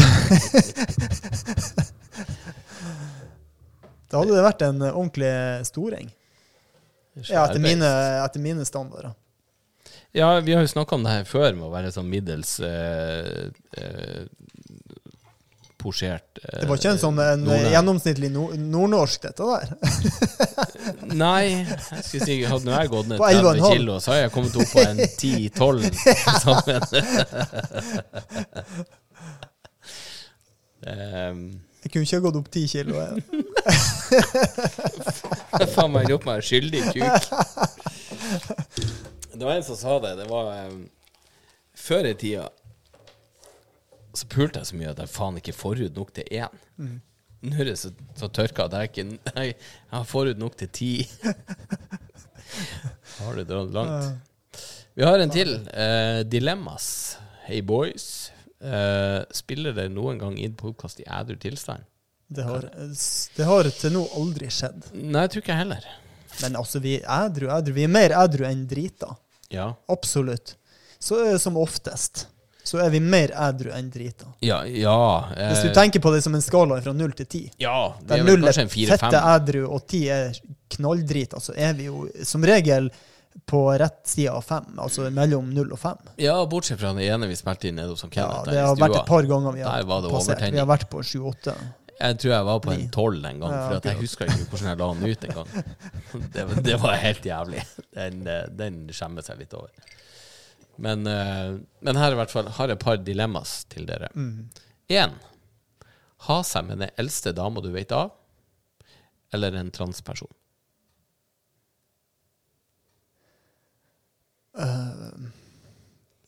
Da hadde det vært en ordentlig storing. Ja, etter mine, etter mine standarder. Ja, vi har jo snakka om det her før, med å være sånn middels eh, eh, posjert eh, Det var ikke en sånn en gjennomsnittlig nord nordnorsk, dette der. Nei, jeg skulle si hadde nå jeg gått ned 30 kilo, så hadde jeg kommet opp på en 10-12 sammen. um, Jeg kunne ikke ha gått opp 10 kilo. jeg. faen meg gjort meg skyldig kuk. Det var en som sa det. Det var um, Før i tida så pulte jeg så mye at jeg faen ikke får ut nok til én. Nå er det så, så tørka at jeg ikke Jeg, jeg får ut nok til ti. Har du dratt langt? Vi har en til. Eh, dilemmas. Hey boys. Eh, spiller dere noen gang inn podkast i ædru tilstand? Det har, det har til nå aldri skjedd. Nei, jeg tror ikke jeg heller. Men altså, vi er edru, edru. Vi er mer edru enn drita. Ja. Absolutt. Så det som oftest. Så er vi mer edru enn drita. Ja, ja Hvis du eh, tenker på det som en skala fra null til ti, Ja, det der er null er fette edru og ti er knalldrita, så er vi jo som regel på rett side av fem. Altså mellom null og fem. Ja, bortsett fra den ene vi spilte inn nede hos Kenneth. Ja, det har vært et par ganger vi har passert. Vi har vært på sju-åtte. Jeg tror jeg var på en tolv en gang, for jeg husker ikke hvordan jeg la den ut en gang. Det, det var helt jævlig. Den, eh, den skjemmer seg litt over. Men, eh, men her i hvert fall har jeg et par dilemmas til dere. Mm. Ha seg med den eldste dama du vet av, eller en transperson.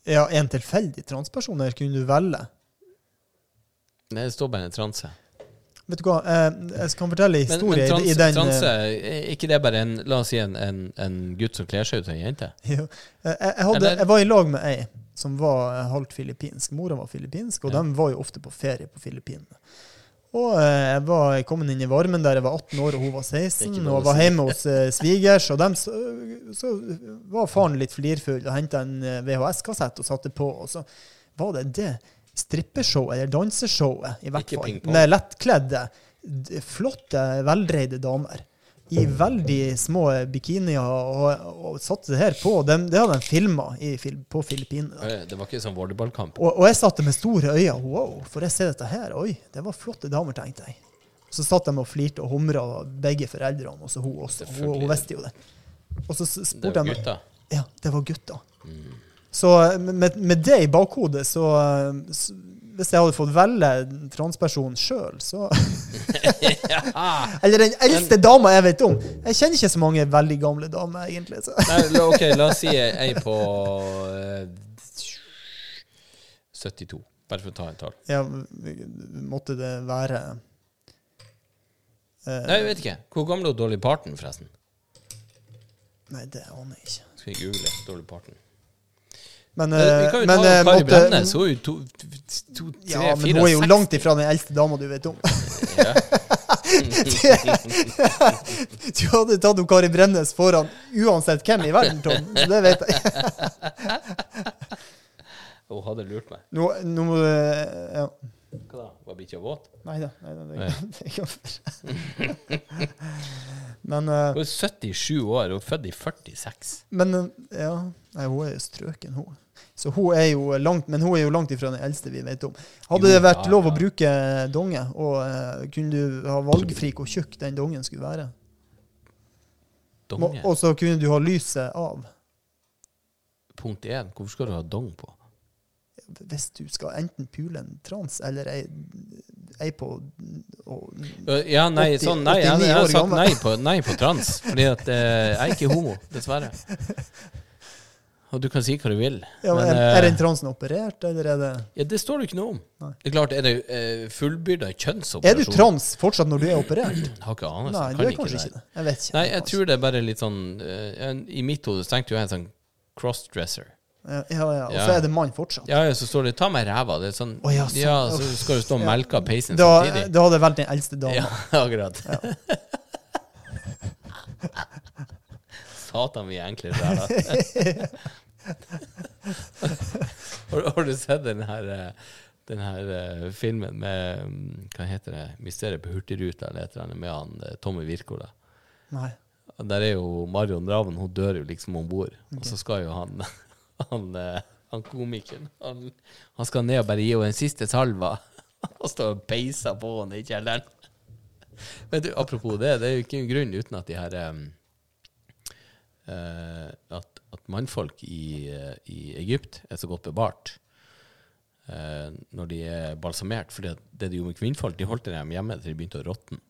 Ja, en tilfeldig transperson, eller kunne du velge? Nei, det står bare en transe. Vet du hva, eh, jeg skal fortelle en Men, historie men trans, i, den transe, eh, er ikke det bare en, la oss si en, en, en gutt som kler seg ut som en jente? Jo. Jeg, jeg, hadde, jeg var i lag med ei som var eh, halvt filippinsk. Mora var filippinsk, og Ja. de var jo ofte på ferie på Filippinene. Og eh, jeg var kommet inn i varmen der jeg var 18 år og hun var 16, Det er ikke og jeg var hjemme hos eh, svigers. Og dem, så, så var faren litt flirfull og henta en eh, VHS-kassett og satte på. Og så var det det strippeshowet, eller danseshowet, i hvert fall, med lettkledde, flotte, veldreide damer. I veldig små bikinier, og, og satte det her på. Det, det hadde de filma på Filippinene. Det var ikke sånn volleyballkamp. Og, og jeg satte med store øyne. Wow, får jeg se dette her? Oi, det var flotte damer, tenkte jeg. Så satt de og flirte og humra, begge foreldrene, og så hun også. Hun, hun visste jo det. Og så Det spurte var jeg meg gutta. Ja, det var gutter. Så med, med det i bakhodet, så, så Hvis jeg hadde fått velge transperson sjøl, så Eller den eldste dama jeg vet om. Jeg kjenner ikke så mange veldig gamle damer, egentlig. Så. Nei, ok, la oss si ei på uh, 72. Bare for å ta en tall. Ja, måtte det være uh, Nei, jeg vet ikke. Hvor gammel er Dolly Parton, forresten? Nei, det aner jeg ikke. Skal vi google Dolly Parton? Men, Eh, Vi eh, kan jo men ta eh, Kari Brennes Bremnes. Hun er jo to, to, tre, Ja, men fire, hun er jo seks. langt ifra den eldste dama du vet om. Ja. Du hadde tatt hun Kari Bremnes foran uansett hvem i verden, Tom. Så det vet jeg. Hun hadde lurt meg. Nå, nå eh, ja. Hva da? Var bikkja våt? Nei da. Det, er ikke kan Men, eh, Hun er 77 år og født i 46. men eh, ja Nei, hun er strøken, hun. Så hun er jo langt, men hun er jo langt ifra den eldste vi vet om. Hadde Jo, det vært ja, lov å bruke donge, og uh, kunne du ha valgfri hvor tjukk den dongen skulle være, Donge. og så kunne du ha lyset av Punkt 1. Hvorfor skal du ha dong på? hvis du skal enten pule en trans eller ei, ei på og, Ja, nei, 80 sånn, nei jeg, 89 jeg har sagt nei på, nei på trans. Fordi at eh, jeg er ikke homo, dessverre. Og du kan si hva du vil. ja, men, men, er, er den eh, transen operert, eller er det Ja, Det står det ikke noe om. Nei. Det er klart, Er det uh, fullbyrda kjønnsoperasjon? Er du trans fortsatt når du er operert? Jeg Har ikke anelse. Nei, du er kanskje det. ikke det. Jeg vet ikke. Nei, jeg tror det er bare litt sånn uh, I mitt hode tenkte jeg en sånn crossdresser. Ja, ja, ja. Og så er det mann fortsatt. Ja, ja, så står det 'ta meg ræva'. Det er sånn, oh, ja, så, ja, så skal du stå og melke peisen Da, samtidig. da hadde jeg valgt den eldste dama. Ja, akkurat. Satan, vi er enkle sjeler. har, har du sett den her, eh, den her eh, filmen med mm, Hva heter det? 'Mysteriet på Hurtigruta' eller et eller annet med han eh, Tommy Wirkola? Nei. Der er jo Marion Draven, hun dør jo liksom om bord. Og så skal jo han han, han komikeren han, han skal ned og bare gi henne en siste salva. Og stå og peise på henne i kjelleren. Men du, apropos det, det er jo ikke en grunn uten at de her eh, at, at mannfolk i, eh, i Egypt er så godt bevart eh, når de er balsamert. For det det de gjorde med kvinnfolk, de holdt dem hjemme til de begynte å råtne.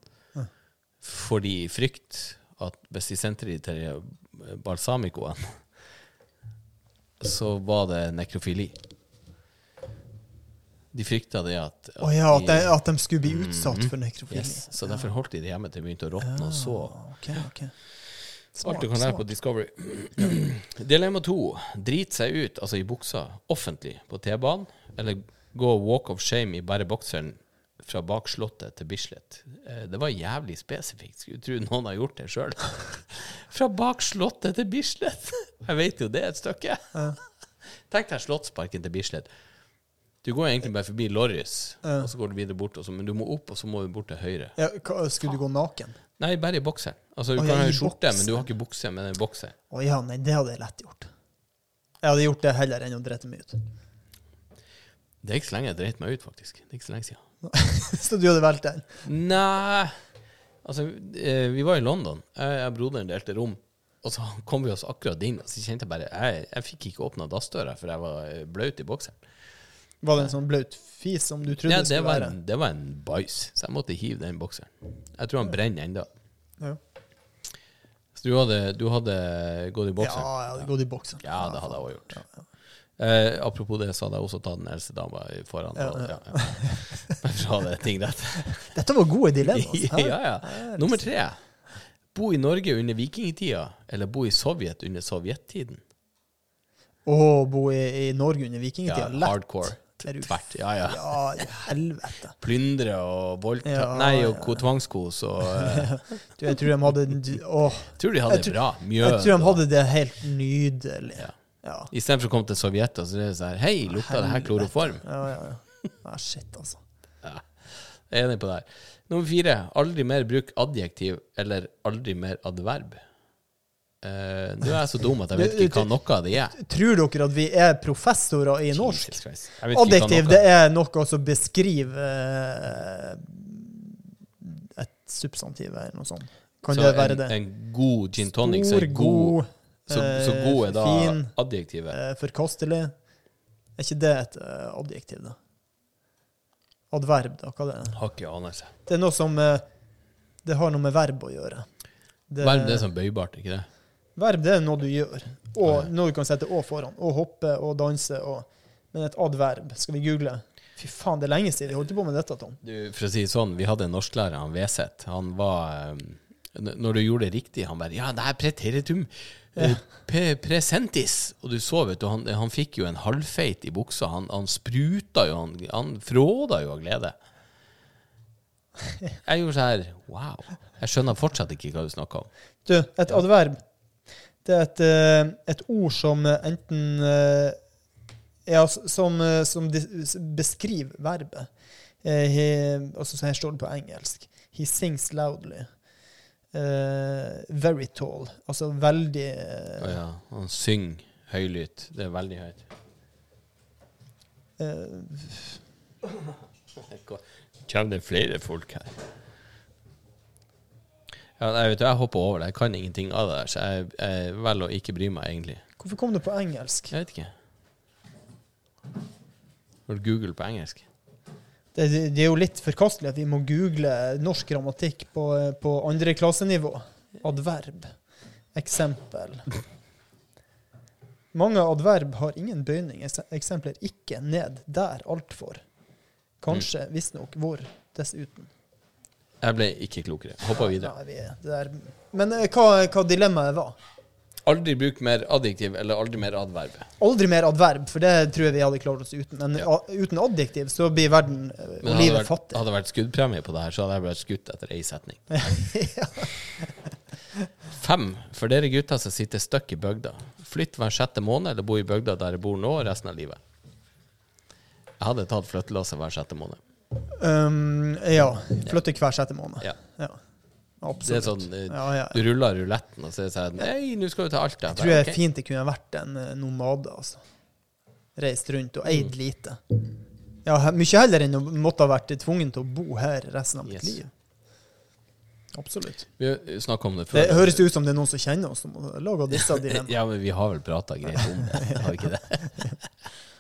Fordi i frykt at hvis de sendte dem til eh, balsamicoen, så var det nekrofili. De frykta det at, at oh ja, at de, at de skulle bli utsatt for nekrofili. Yes, så derfor holdt de det hjemme til de begynte å råtne, og så Ok, ok. Alt du kan lære på Discovery. Dilemma to. Drit seg ut, altså i buksa, offentlig på T-banen, eller gå walk of shame i bare bokseren fra bak slottet til Bislett. Eh, det var jævlig spesifikt. Skulle tro noen har gjort det sjøl. fra bak slottet til Bislett! Jeg vet jo det er et stykke. Tenk deg Slottsparken til Bislett. Du går egentlig bare forbi Lorris, og så går du videre bort, men du må opp, og så må du bort til høyre. Ja, skulle du gå naken? Nei, bare i bokseren. Altså, du Å, kan ha i skjorte, men du har ikke bukse med en bokser. Å ja, nei, det hadde jeg lett gjort. Jeg hadde gjort det heller enn å drite meg ut. Det er ikke så lenge jeg dreit meg ut, faktisk. Det er ikke så lenge siden. Så du hadde valgt den? Nei Altså, eh, vi var i London. Jeg og broderen delte rom. Og så kom vi oss akkurat inn, og så kjente jeg bare Jeg, jeg fikk ikke åpna dassdøra, for jeg var eh, blaut i bokseren. Var det en sånn blaut fis som du trodde Ja, det skulle var være? en, det var en bæsj, så jeg måtte hive den bokseren. Jeg tror han brenner ennå. Ja. Så du hadde, du hadde gått i ja, jeg hadde gått i boksen. Ja, det hadde jeg òg gjort. Eh, apropos det, så hadde jeg også tatt den eldste dama foran. Ja, ja. ja, ja. Ha det ting rett. Dette var gode dilemmaer. hæ? ja, ja. Nummer tre. Bo i Norge under vikingtida, eller bo i Sovjet under sovjettiden? Å bo i, i Norge under vikingtida. Ja, lett. hardcore. Er du- Tvert. Ja, ja. Ja, i helvete. Plyndre og voldta Ja, Nei, og ja. ko- tvangskos og uh... Du, jeg tror de hadde Åh, Tror de hadde det bra. Mjød. jeg tror de hadde det helt nydelig. Ja. Ja. Istedenfor å komme til Sovjet, og så er det sånn Hei, lukta det her kloroform? Ja, ja, ja. ja shit, altså. Ja. Jeg er enig på det her. Nummer fire. Aldri mer bruk adjektiv eller aldri mer adverb. Eh, Nå er så dum at jeg vet ikke hva noe av det er. Tror dere at vi er professorer i norsk? Adjektiv, det er noe som beskriver eh, et substantiv eller noe sånt. Kan Så det være en, det? En god gin tonic så er god, god, så, så eh, god er da fin, adjektivet. forkastelig. Er ikke det et adjektiv, da? Adverb, da? Hva det er Har ikke anelse. det? er noe som Det har noe med verb å gjøre. Det, Verb det er sånn bøybart, ikke det? Verb det er noe du gjør, og ja. noe du kan sette å foran. Og hoppe og danse og Men et adverb, skal vi google? Fy faen, det er lenge siden vi holdt på med dette, Tom. Du, for å si det sånn, vi hadde en norsklærer, han Veseth. Han var eh, Når du gjorde det riktig, han bare Ja, det er preteritum Ja. pe- presentis. Og du så, vet du, han, han fikk jo en halvfeit i buksa. Han, han spruta jo, han, han fråda jo av glede. Jeg gjorde sånn her Wow. Jeg skjønner fortsatt ikke hva du snakker om. Du, et adverb. Det er et, eh, et ord som eh, enten eh, Ja, som, som beskriver verbet. He, altså, så her står det på engelsk. He sings loudly. Uh, very tall. Altså veldig uh, oh, ja, han synger høylytt. Det er veldig høyt. Uh, Kommer det flere folk her? Ja, jeg, vet, du, jeg hopper over det. Jeg kan ingenting av det der, så jeg, jeg velger å ikke bry meg, egentlig. Hvorfor kom det på engelsk? Jeg vet ikke. Har du Google på engelsk? Det, det, det er jo litt forkastelig at vi må google norsk grammatikk på, på andreklassenivå. Adverb. Eksempel. Mange adverb har ingen bøyning. Eksempler ikke, ned, der, altfor. Kanskje, visstnok, hvor, dessuten. Jeg ble ikke klokere. Hoppa videre. Nei, vi. Men eh, hva, hva dilemmaet var? Aldri bruk mer adjektiv eller aldri mer adverb. Aldri mer adverb, for det tror jeg vi hadde klart oss uten. Men ja. uten adjektiv så blir verden eh, og livet vært, fattig. hadde det vært skuddpremie på det her, så hadde jeg blitt skutt etter ei setning. Fem. For dere gutter som sitter støkk i bygda. Flytt hver sjette måned, eller bo i bygda der jeg bor nå, resten av livet. Jeg hadde tatt flyttelasset hver sjette måned. Um, ja. Flytte hver sjette måned. Ja. Ja. Det er Absolutt. sånn, eh, ja, ja. Du ruller ruletten, og så er det sånn Nei, nå skal vi til Alta. Jeg tror det er fint det kunne vært en eh, nomade, altså. Reist rundt og Mm. eid lite. Ja, mye heller enn å måtte ha vært tvungen til å bo her resten av mitt Yes. liv. Absolutt. Vi har snakka om det før. Det høres ut som det er noen som kjenner oss, som laga disse dilemmaene. Ja, men vi har vel prata greit om det, har vi ikke det?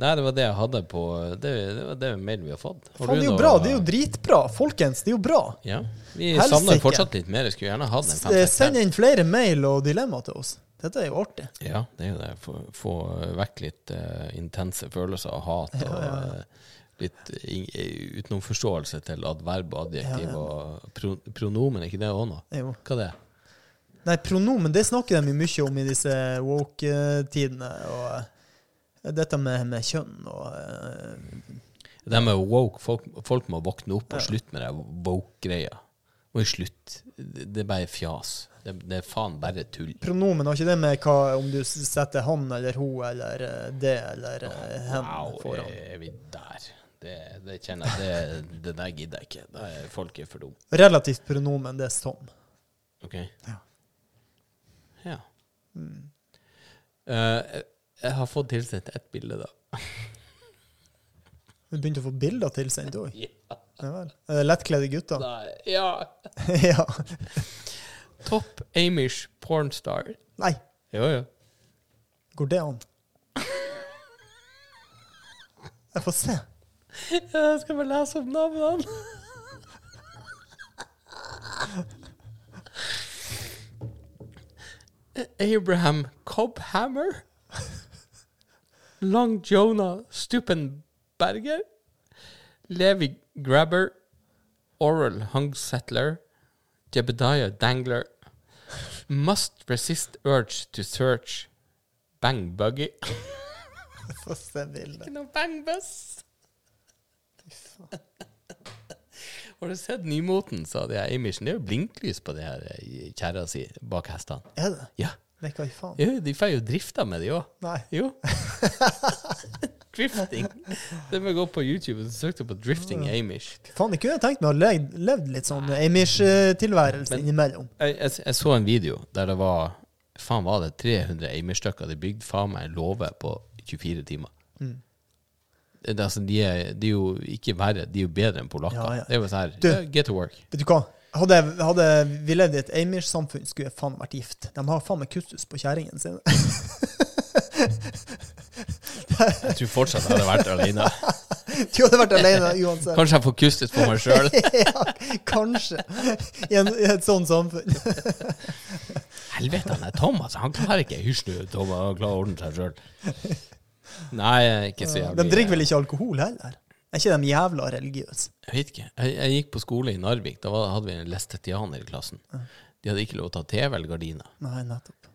Nei, det var det jeg hadde på Det, det var det mailen vi har fått. Faen, det er jo bra. Det er jo dritbra. Folkens, det er jo bra. Ja. Vi Helsike. savner fortsatt litt mer. Jeg skulle gjerne hatt en S- fem-seks Send inn flere mail og dilemmaer til oss. Dette er jo artig. Ja, det er jo det. Få, få vekk litt uh, intense følelser og hat. Og uh, litt uh, utenomforståelse til adverb og adjektiv Ja, ja. og pro, pronomen. Er ikke det òg noe? Hva det er Nei, pronomen det snakker de mye om i disse woke-tidene. Og eh, dette med, med kjønn og eh, Det med woke, folk, folk må våkne opp og slutte med det woke-greia. Må jo slutte. Det det er bare fjas. Det, det er faen bare tull. Pronomen har ikke det med hva, om du setter han eller hun eller eh, det eller oh, hen Wow, foran. er vi der? Det, det kjenner jeg Det, det der gidder jeg ikke. Er folk er for dumme. Relativt pronomen, det er som. OK? Ja. Ja. Mm. jeg- jeg har fått tilsendt ett bilde, da. Du begynte å få bilder tilsendt òg. Ja. Ja vel. Er det lettkledde gutter? Nei, ja. ja. Top Amish pornstar. Nei, Jo, jo. går det an? Jeg får se. Jeg skal bare lese opp navnene. Abraham Cobhammer. Long Jonah Stupenberger. Levi Grabber. Oral Hungsettler. Jebediah Dangler. Must resist urge to search. Bang Buggy. Få se bildet. Ikke noe bangbuss. Har du sett nymoten, sa de her? Det er jo blinklys på det her eh, kjerra si bak hestene. Er det? Ja. Nei, hva i faen? Jo, de får jo drifta med de òg. Nei. Jo. drifting. Det må gå på YouTube og søke på drifting Amish. Faen, jeg kunne tenkt meg å levd, levd litt sånn Amish-tilværelse innimellom. Jeg, jeg, jeg så en video der det var Faen, var det 300 Amish-stykker? De bygde faen meg en låve på 24 timer. Mm. Det, altså, de, er, de er jo ikke verre, de er jo bedre enn polakker. Ja, ja. Det er jo sånn her Du- Get to work. Vet du hva? Hadde, hadde vi levd i et Amish-samfunn, skulle jeg faen vært gift. De har faen meg kustus på kjerringene sine. Jeg tror fortsatt jeg hadde vært alene. Du hadde vært alene uansett. Kanskje jeg får kustus på meg sjøl. ja, kanskje. I, en, I et sånt samfunn. Helvete, han er Thomas. Han klarer ikke Hysj Thomas. Han klarer å ordne seg sjøl. Nei, ikke så jævlig De drikker vel ikke alkohol heller? Er ikke de jævla religiøse? Jeg vet ikke. Jeg, jeg gikk på skole i Narvik. Da var, hadde vi en lestetianer i klassen. De hadde ikke lov til å ta TV eller gardiner. Nei, nettopp.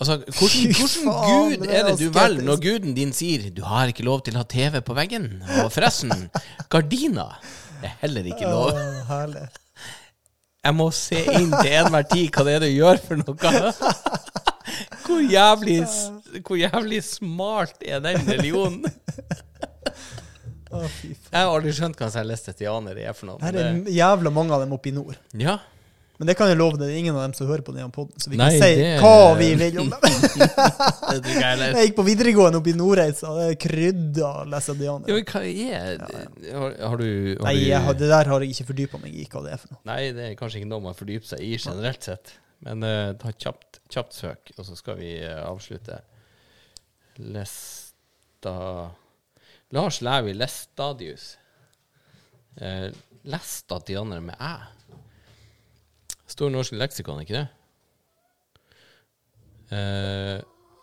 Altså, hvordan, hvordan faen, gud er det du velger når guden din sier du har ikke lov til å ha TV på veggen? Og forresten, gardiner er heller ikke lov. Åh, herlig. Jeg må se inn til enhver tid hva det er du gjør for noe. Hvor jævlig, hvor jævlig smart er den religionen? Å, fy faen. Jeg har aldri skjønt hva lestetianere er for noe. Men er jævla mange av dem oppe i nord. Ja. Men det kan jeg love deg, det er ingen av dem som hører på denne poden, så vi Nei, kan si det- hva vi vil om dem. Det tror ikke jeg heller. Jeg gikk på videregående oppe i Nordreisa, det er krydda Ja, læsadianer. men hva er Har, har du har Nei, du, jeg, har- det der har jeg ikke fordypa meg i hva det er for noe. Nei, det er kanskje ikke noe man fordyper seg i generelt sett. Men eh, ta kjapt, kjapt søk, og så skal vi eh, avslutte. Lesta Lars Lævi Lestadius. Eh, Lestadianer med æ. Stor norsk leksikon, ikke det? Eh,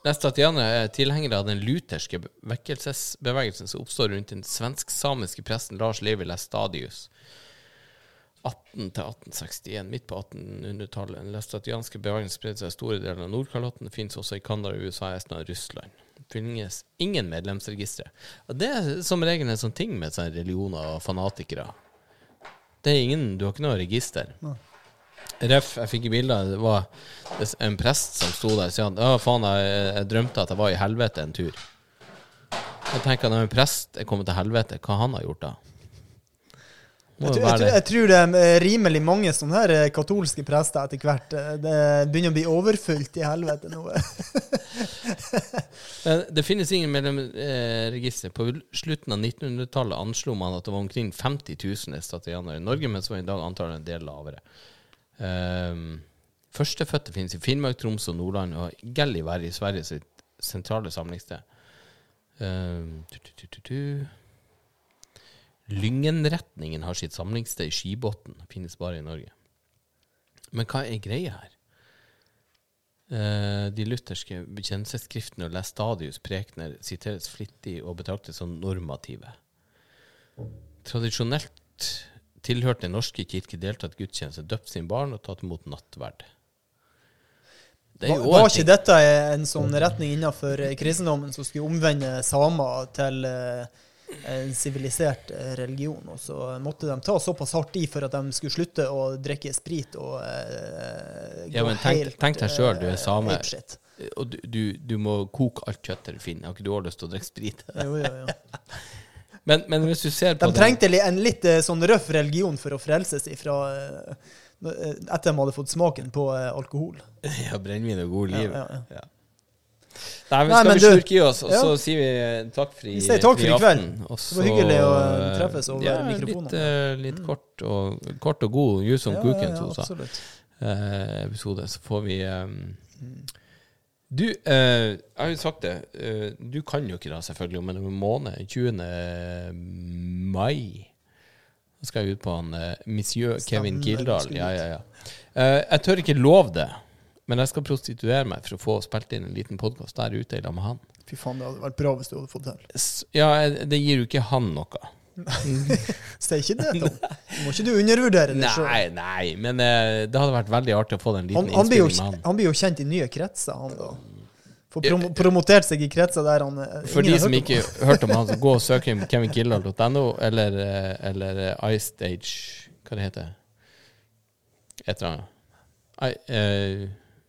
Lestadianere er tilhengere av den lutherske vekkelsesbevegelsen som oppstår rundt den svensk-samiske presten Lars Levi Lestadius. 18-1861, midt på 1800-tallet. Den lestatianske bevegelsen spredte seg i store deler av Nordkalotten. Finnes også i Canada, USA, Estland og Russland. Finnes ingen medlemsregistre. Og det er som regel en sånn ting med sånne religioner og fanatikere. Det er ingen, Du har ikke noe register. Ref, jeg fikk i bilder, det var en prest som sto der og sa at faen, jeg, jeg drømte at jeg var i helvete en tur. Jeg tenker når en prest er kommet til helvete, hva han har gjort da? Jeg tror, jeg, tror, jeg tror det er eh, rimelig mange sånne her eh, katolske prester etter hvert. eh, Det begynner å bli overfylt i helvete nå. Men Det finnes ingen medlemsregister. På slutten av 1900-tallet anslo man at det var omkring 50 000 estatianer i Norge, mens var i dag antallet en del lavere. Um, Førstefødte finnes i Finnmark, Troms og Nordland, og Gällivare i Sverige sitt sentrale samlingssted. Um, tu, tu, tu, tu, tu. Lyngenretningen har sitt samlingssted i Skibotn. Finnes bare i Norge. Men hva er greia her? Eh, de lutherske bekjennelsesskriftene og Lestadius prekener siteres flittig og betraktes som normative. Tradisjonelt tilhørte Den norske kirke deltatt gudstjeneste, døpt sin barn og tatt imot nattverd. Det er Var, var ikke ting. dette en sånn retning innenfor kristendommen som skulle omvende samer til, eh, en sivilisert eh, religion. Og så måtte de ta såpass hardt i for at de skulle slutte å drikke sprit og gå Ja, men tenk- tenk deg selv, du er eh, same. Og du, du, du må koke alt kjøttet du finner. Har ikke du også lyst til å drikke sprit? Jo, jo, jo. Men, men hvis du ser på De trengte li- en litt sånn røff religion for å frelse seg fra når- eh, Etter de hadde fått smaken på alkohol. Ja, brennevin og god liv. Ja, ja, Ja. Nei, vi Nei, skal men vi slurke i oss, og Ja. så sier vi eh, takk for i, Vi sier takk for i kveld. Det var hyggelig å, eh, treffes over ja, mikrofonen. Litt, uh, litt kort, og, kort og god, just som Ja, kuken, ja, absolutt. eh, episode, så får vi um, Du, eh, jeg har jo sagt det. eh, du kan jo ikke da, selvfølgelig, om en måned. 20. mai. Skal jeg ut på han monsieur Kevin Stemmer, Kildahl. Ja, ja, ja. Eh, jeg tør ikke love det, men jeg skal prostituere meg for å få spilt inn en liten podkast der ute i lag med han. Fy faen, det hadde vært bra hvis du hadde fått til. S- Ja, det gir jo ikke han noe. Sier ikke det, Tom. Må ikke du undervurdere det sjøl. Nei, nei, men uh, det hadde vært veldig artig å få den liten han, jo, med han. han blir jo kjent i nye kretser, han da. Får prom promotert seg i kretser der han eh, For de som om. ikke hørte om han, så gå og søk inn kevinkildahl.no, eller, eh, eller iStage Hva det heter Et eller annet. I, eh,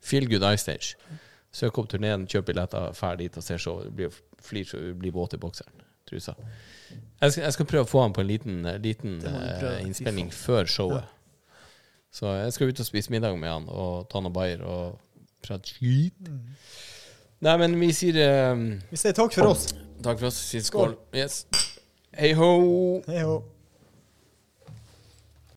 Feel Good Ice Stage. Søk opp turneen, kjøp billetter, drar dit og ser showet. Blir flir så blir våt i bokseren. Trusa. Jeg skal, jeg skal prøve å få han på en liten, liten. Fy innspilling før showet. Så jeg skal ut og spise middag med han og ta noe bayer og prate skit. Mm. Nei, men vi sier um, Vi sier takk for oss. Takk for oss. Sier skål. Yes. Hei ho! Hei hå.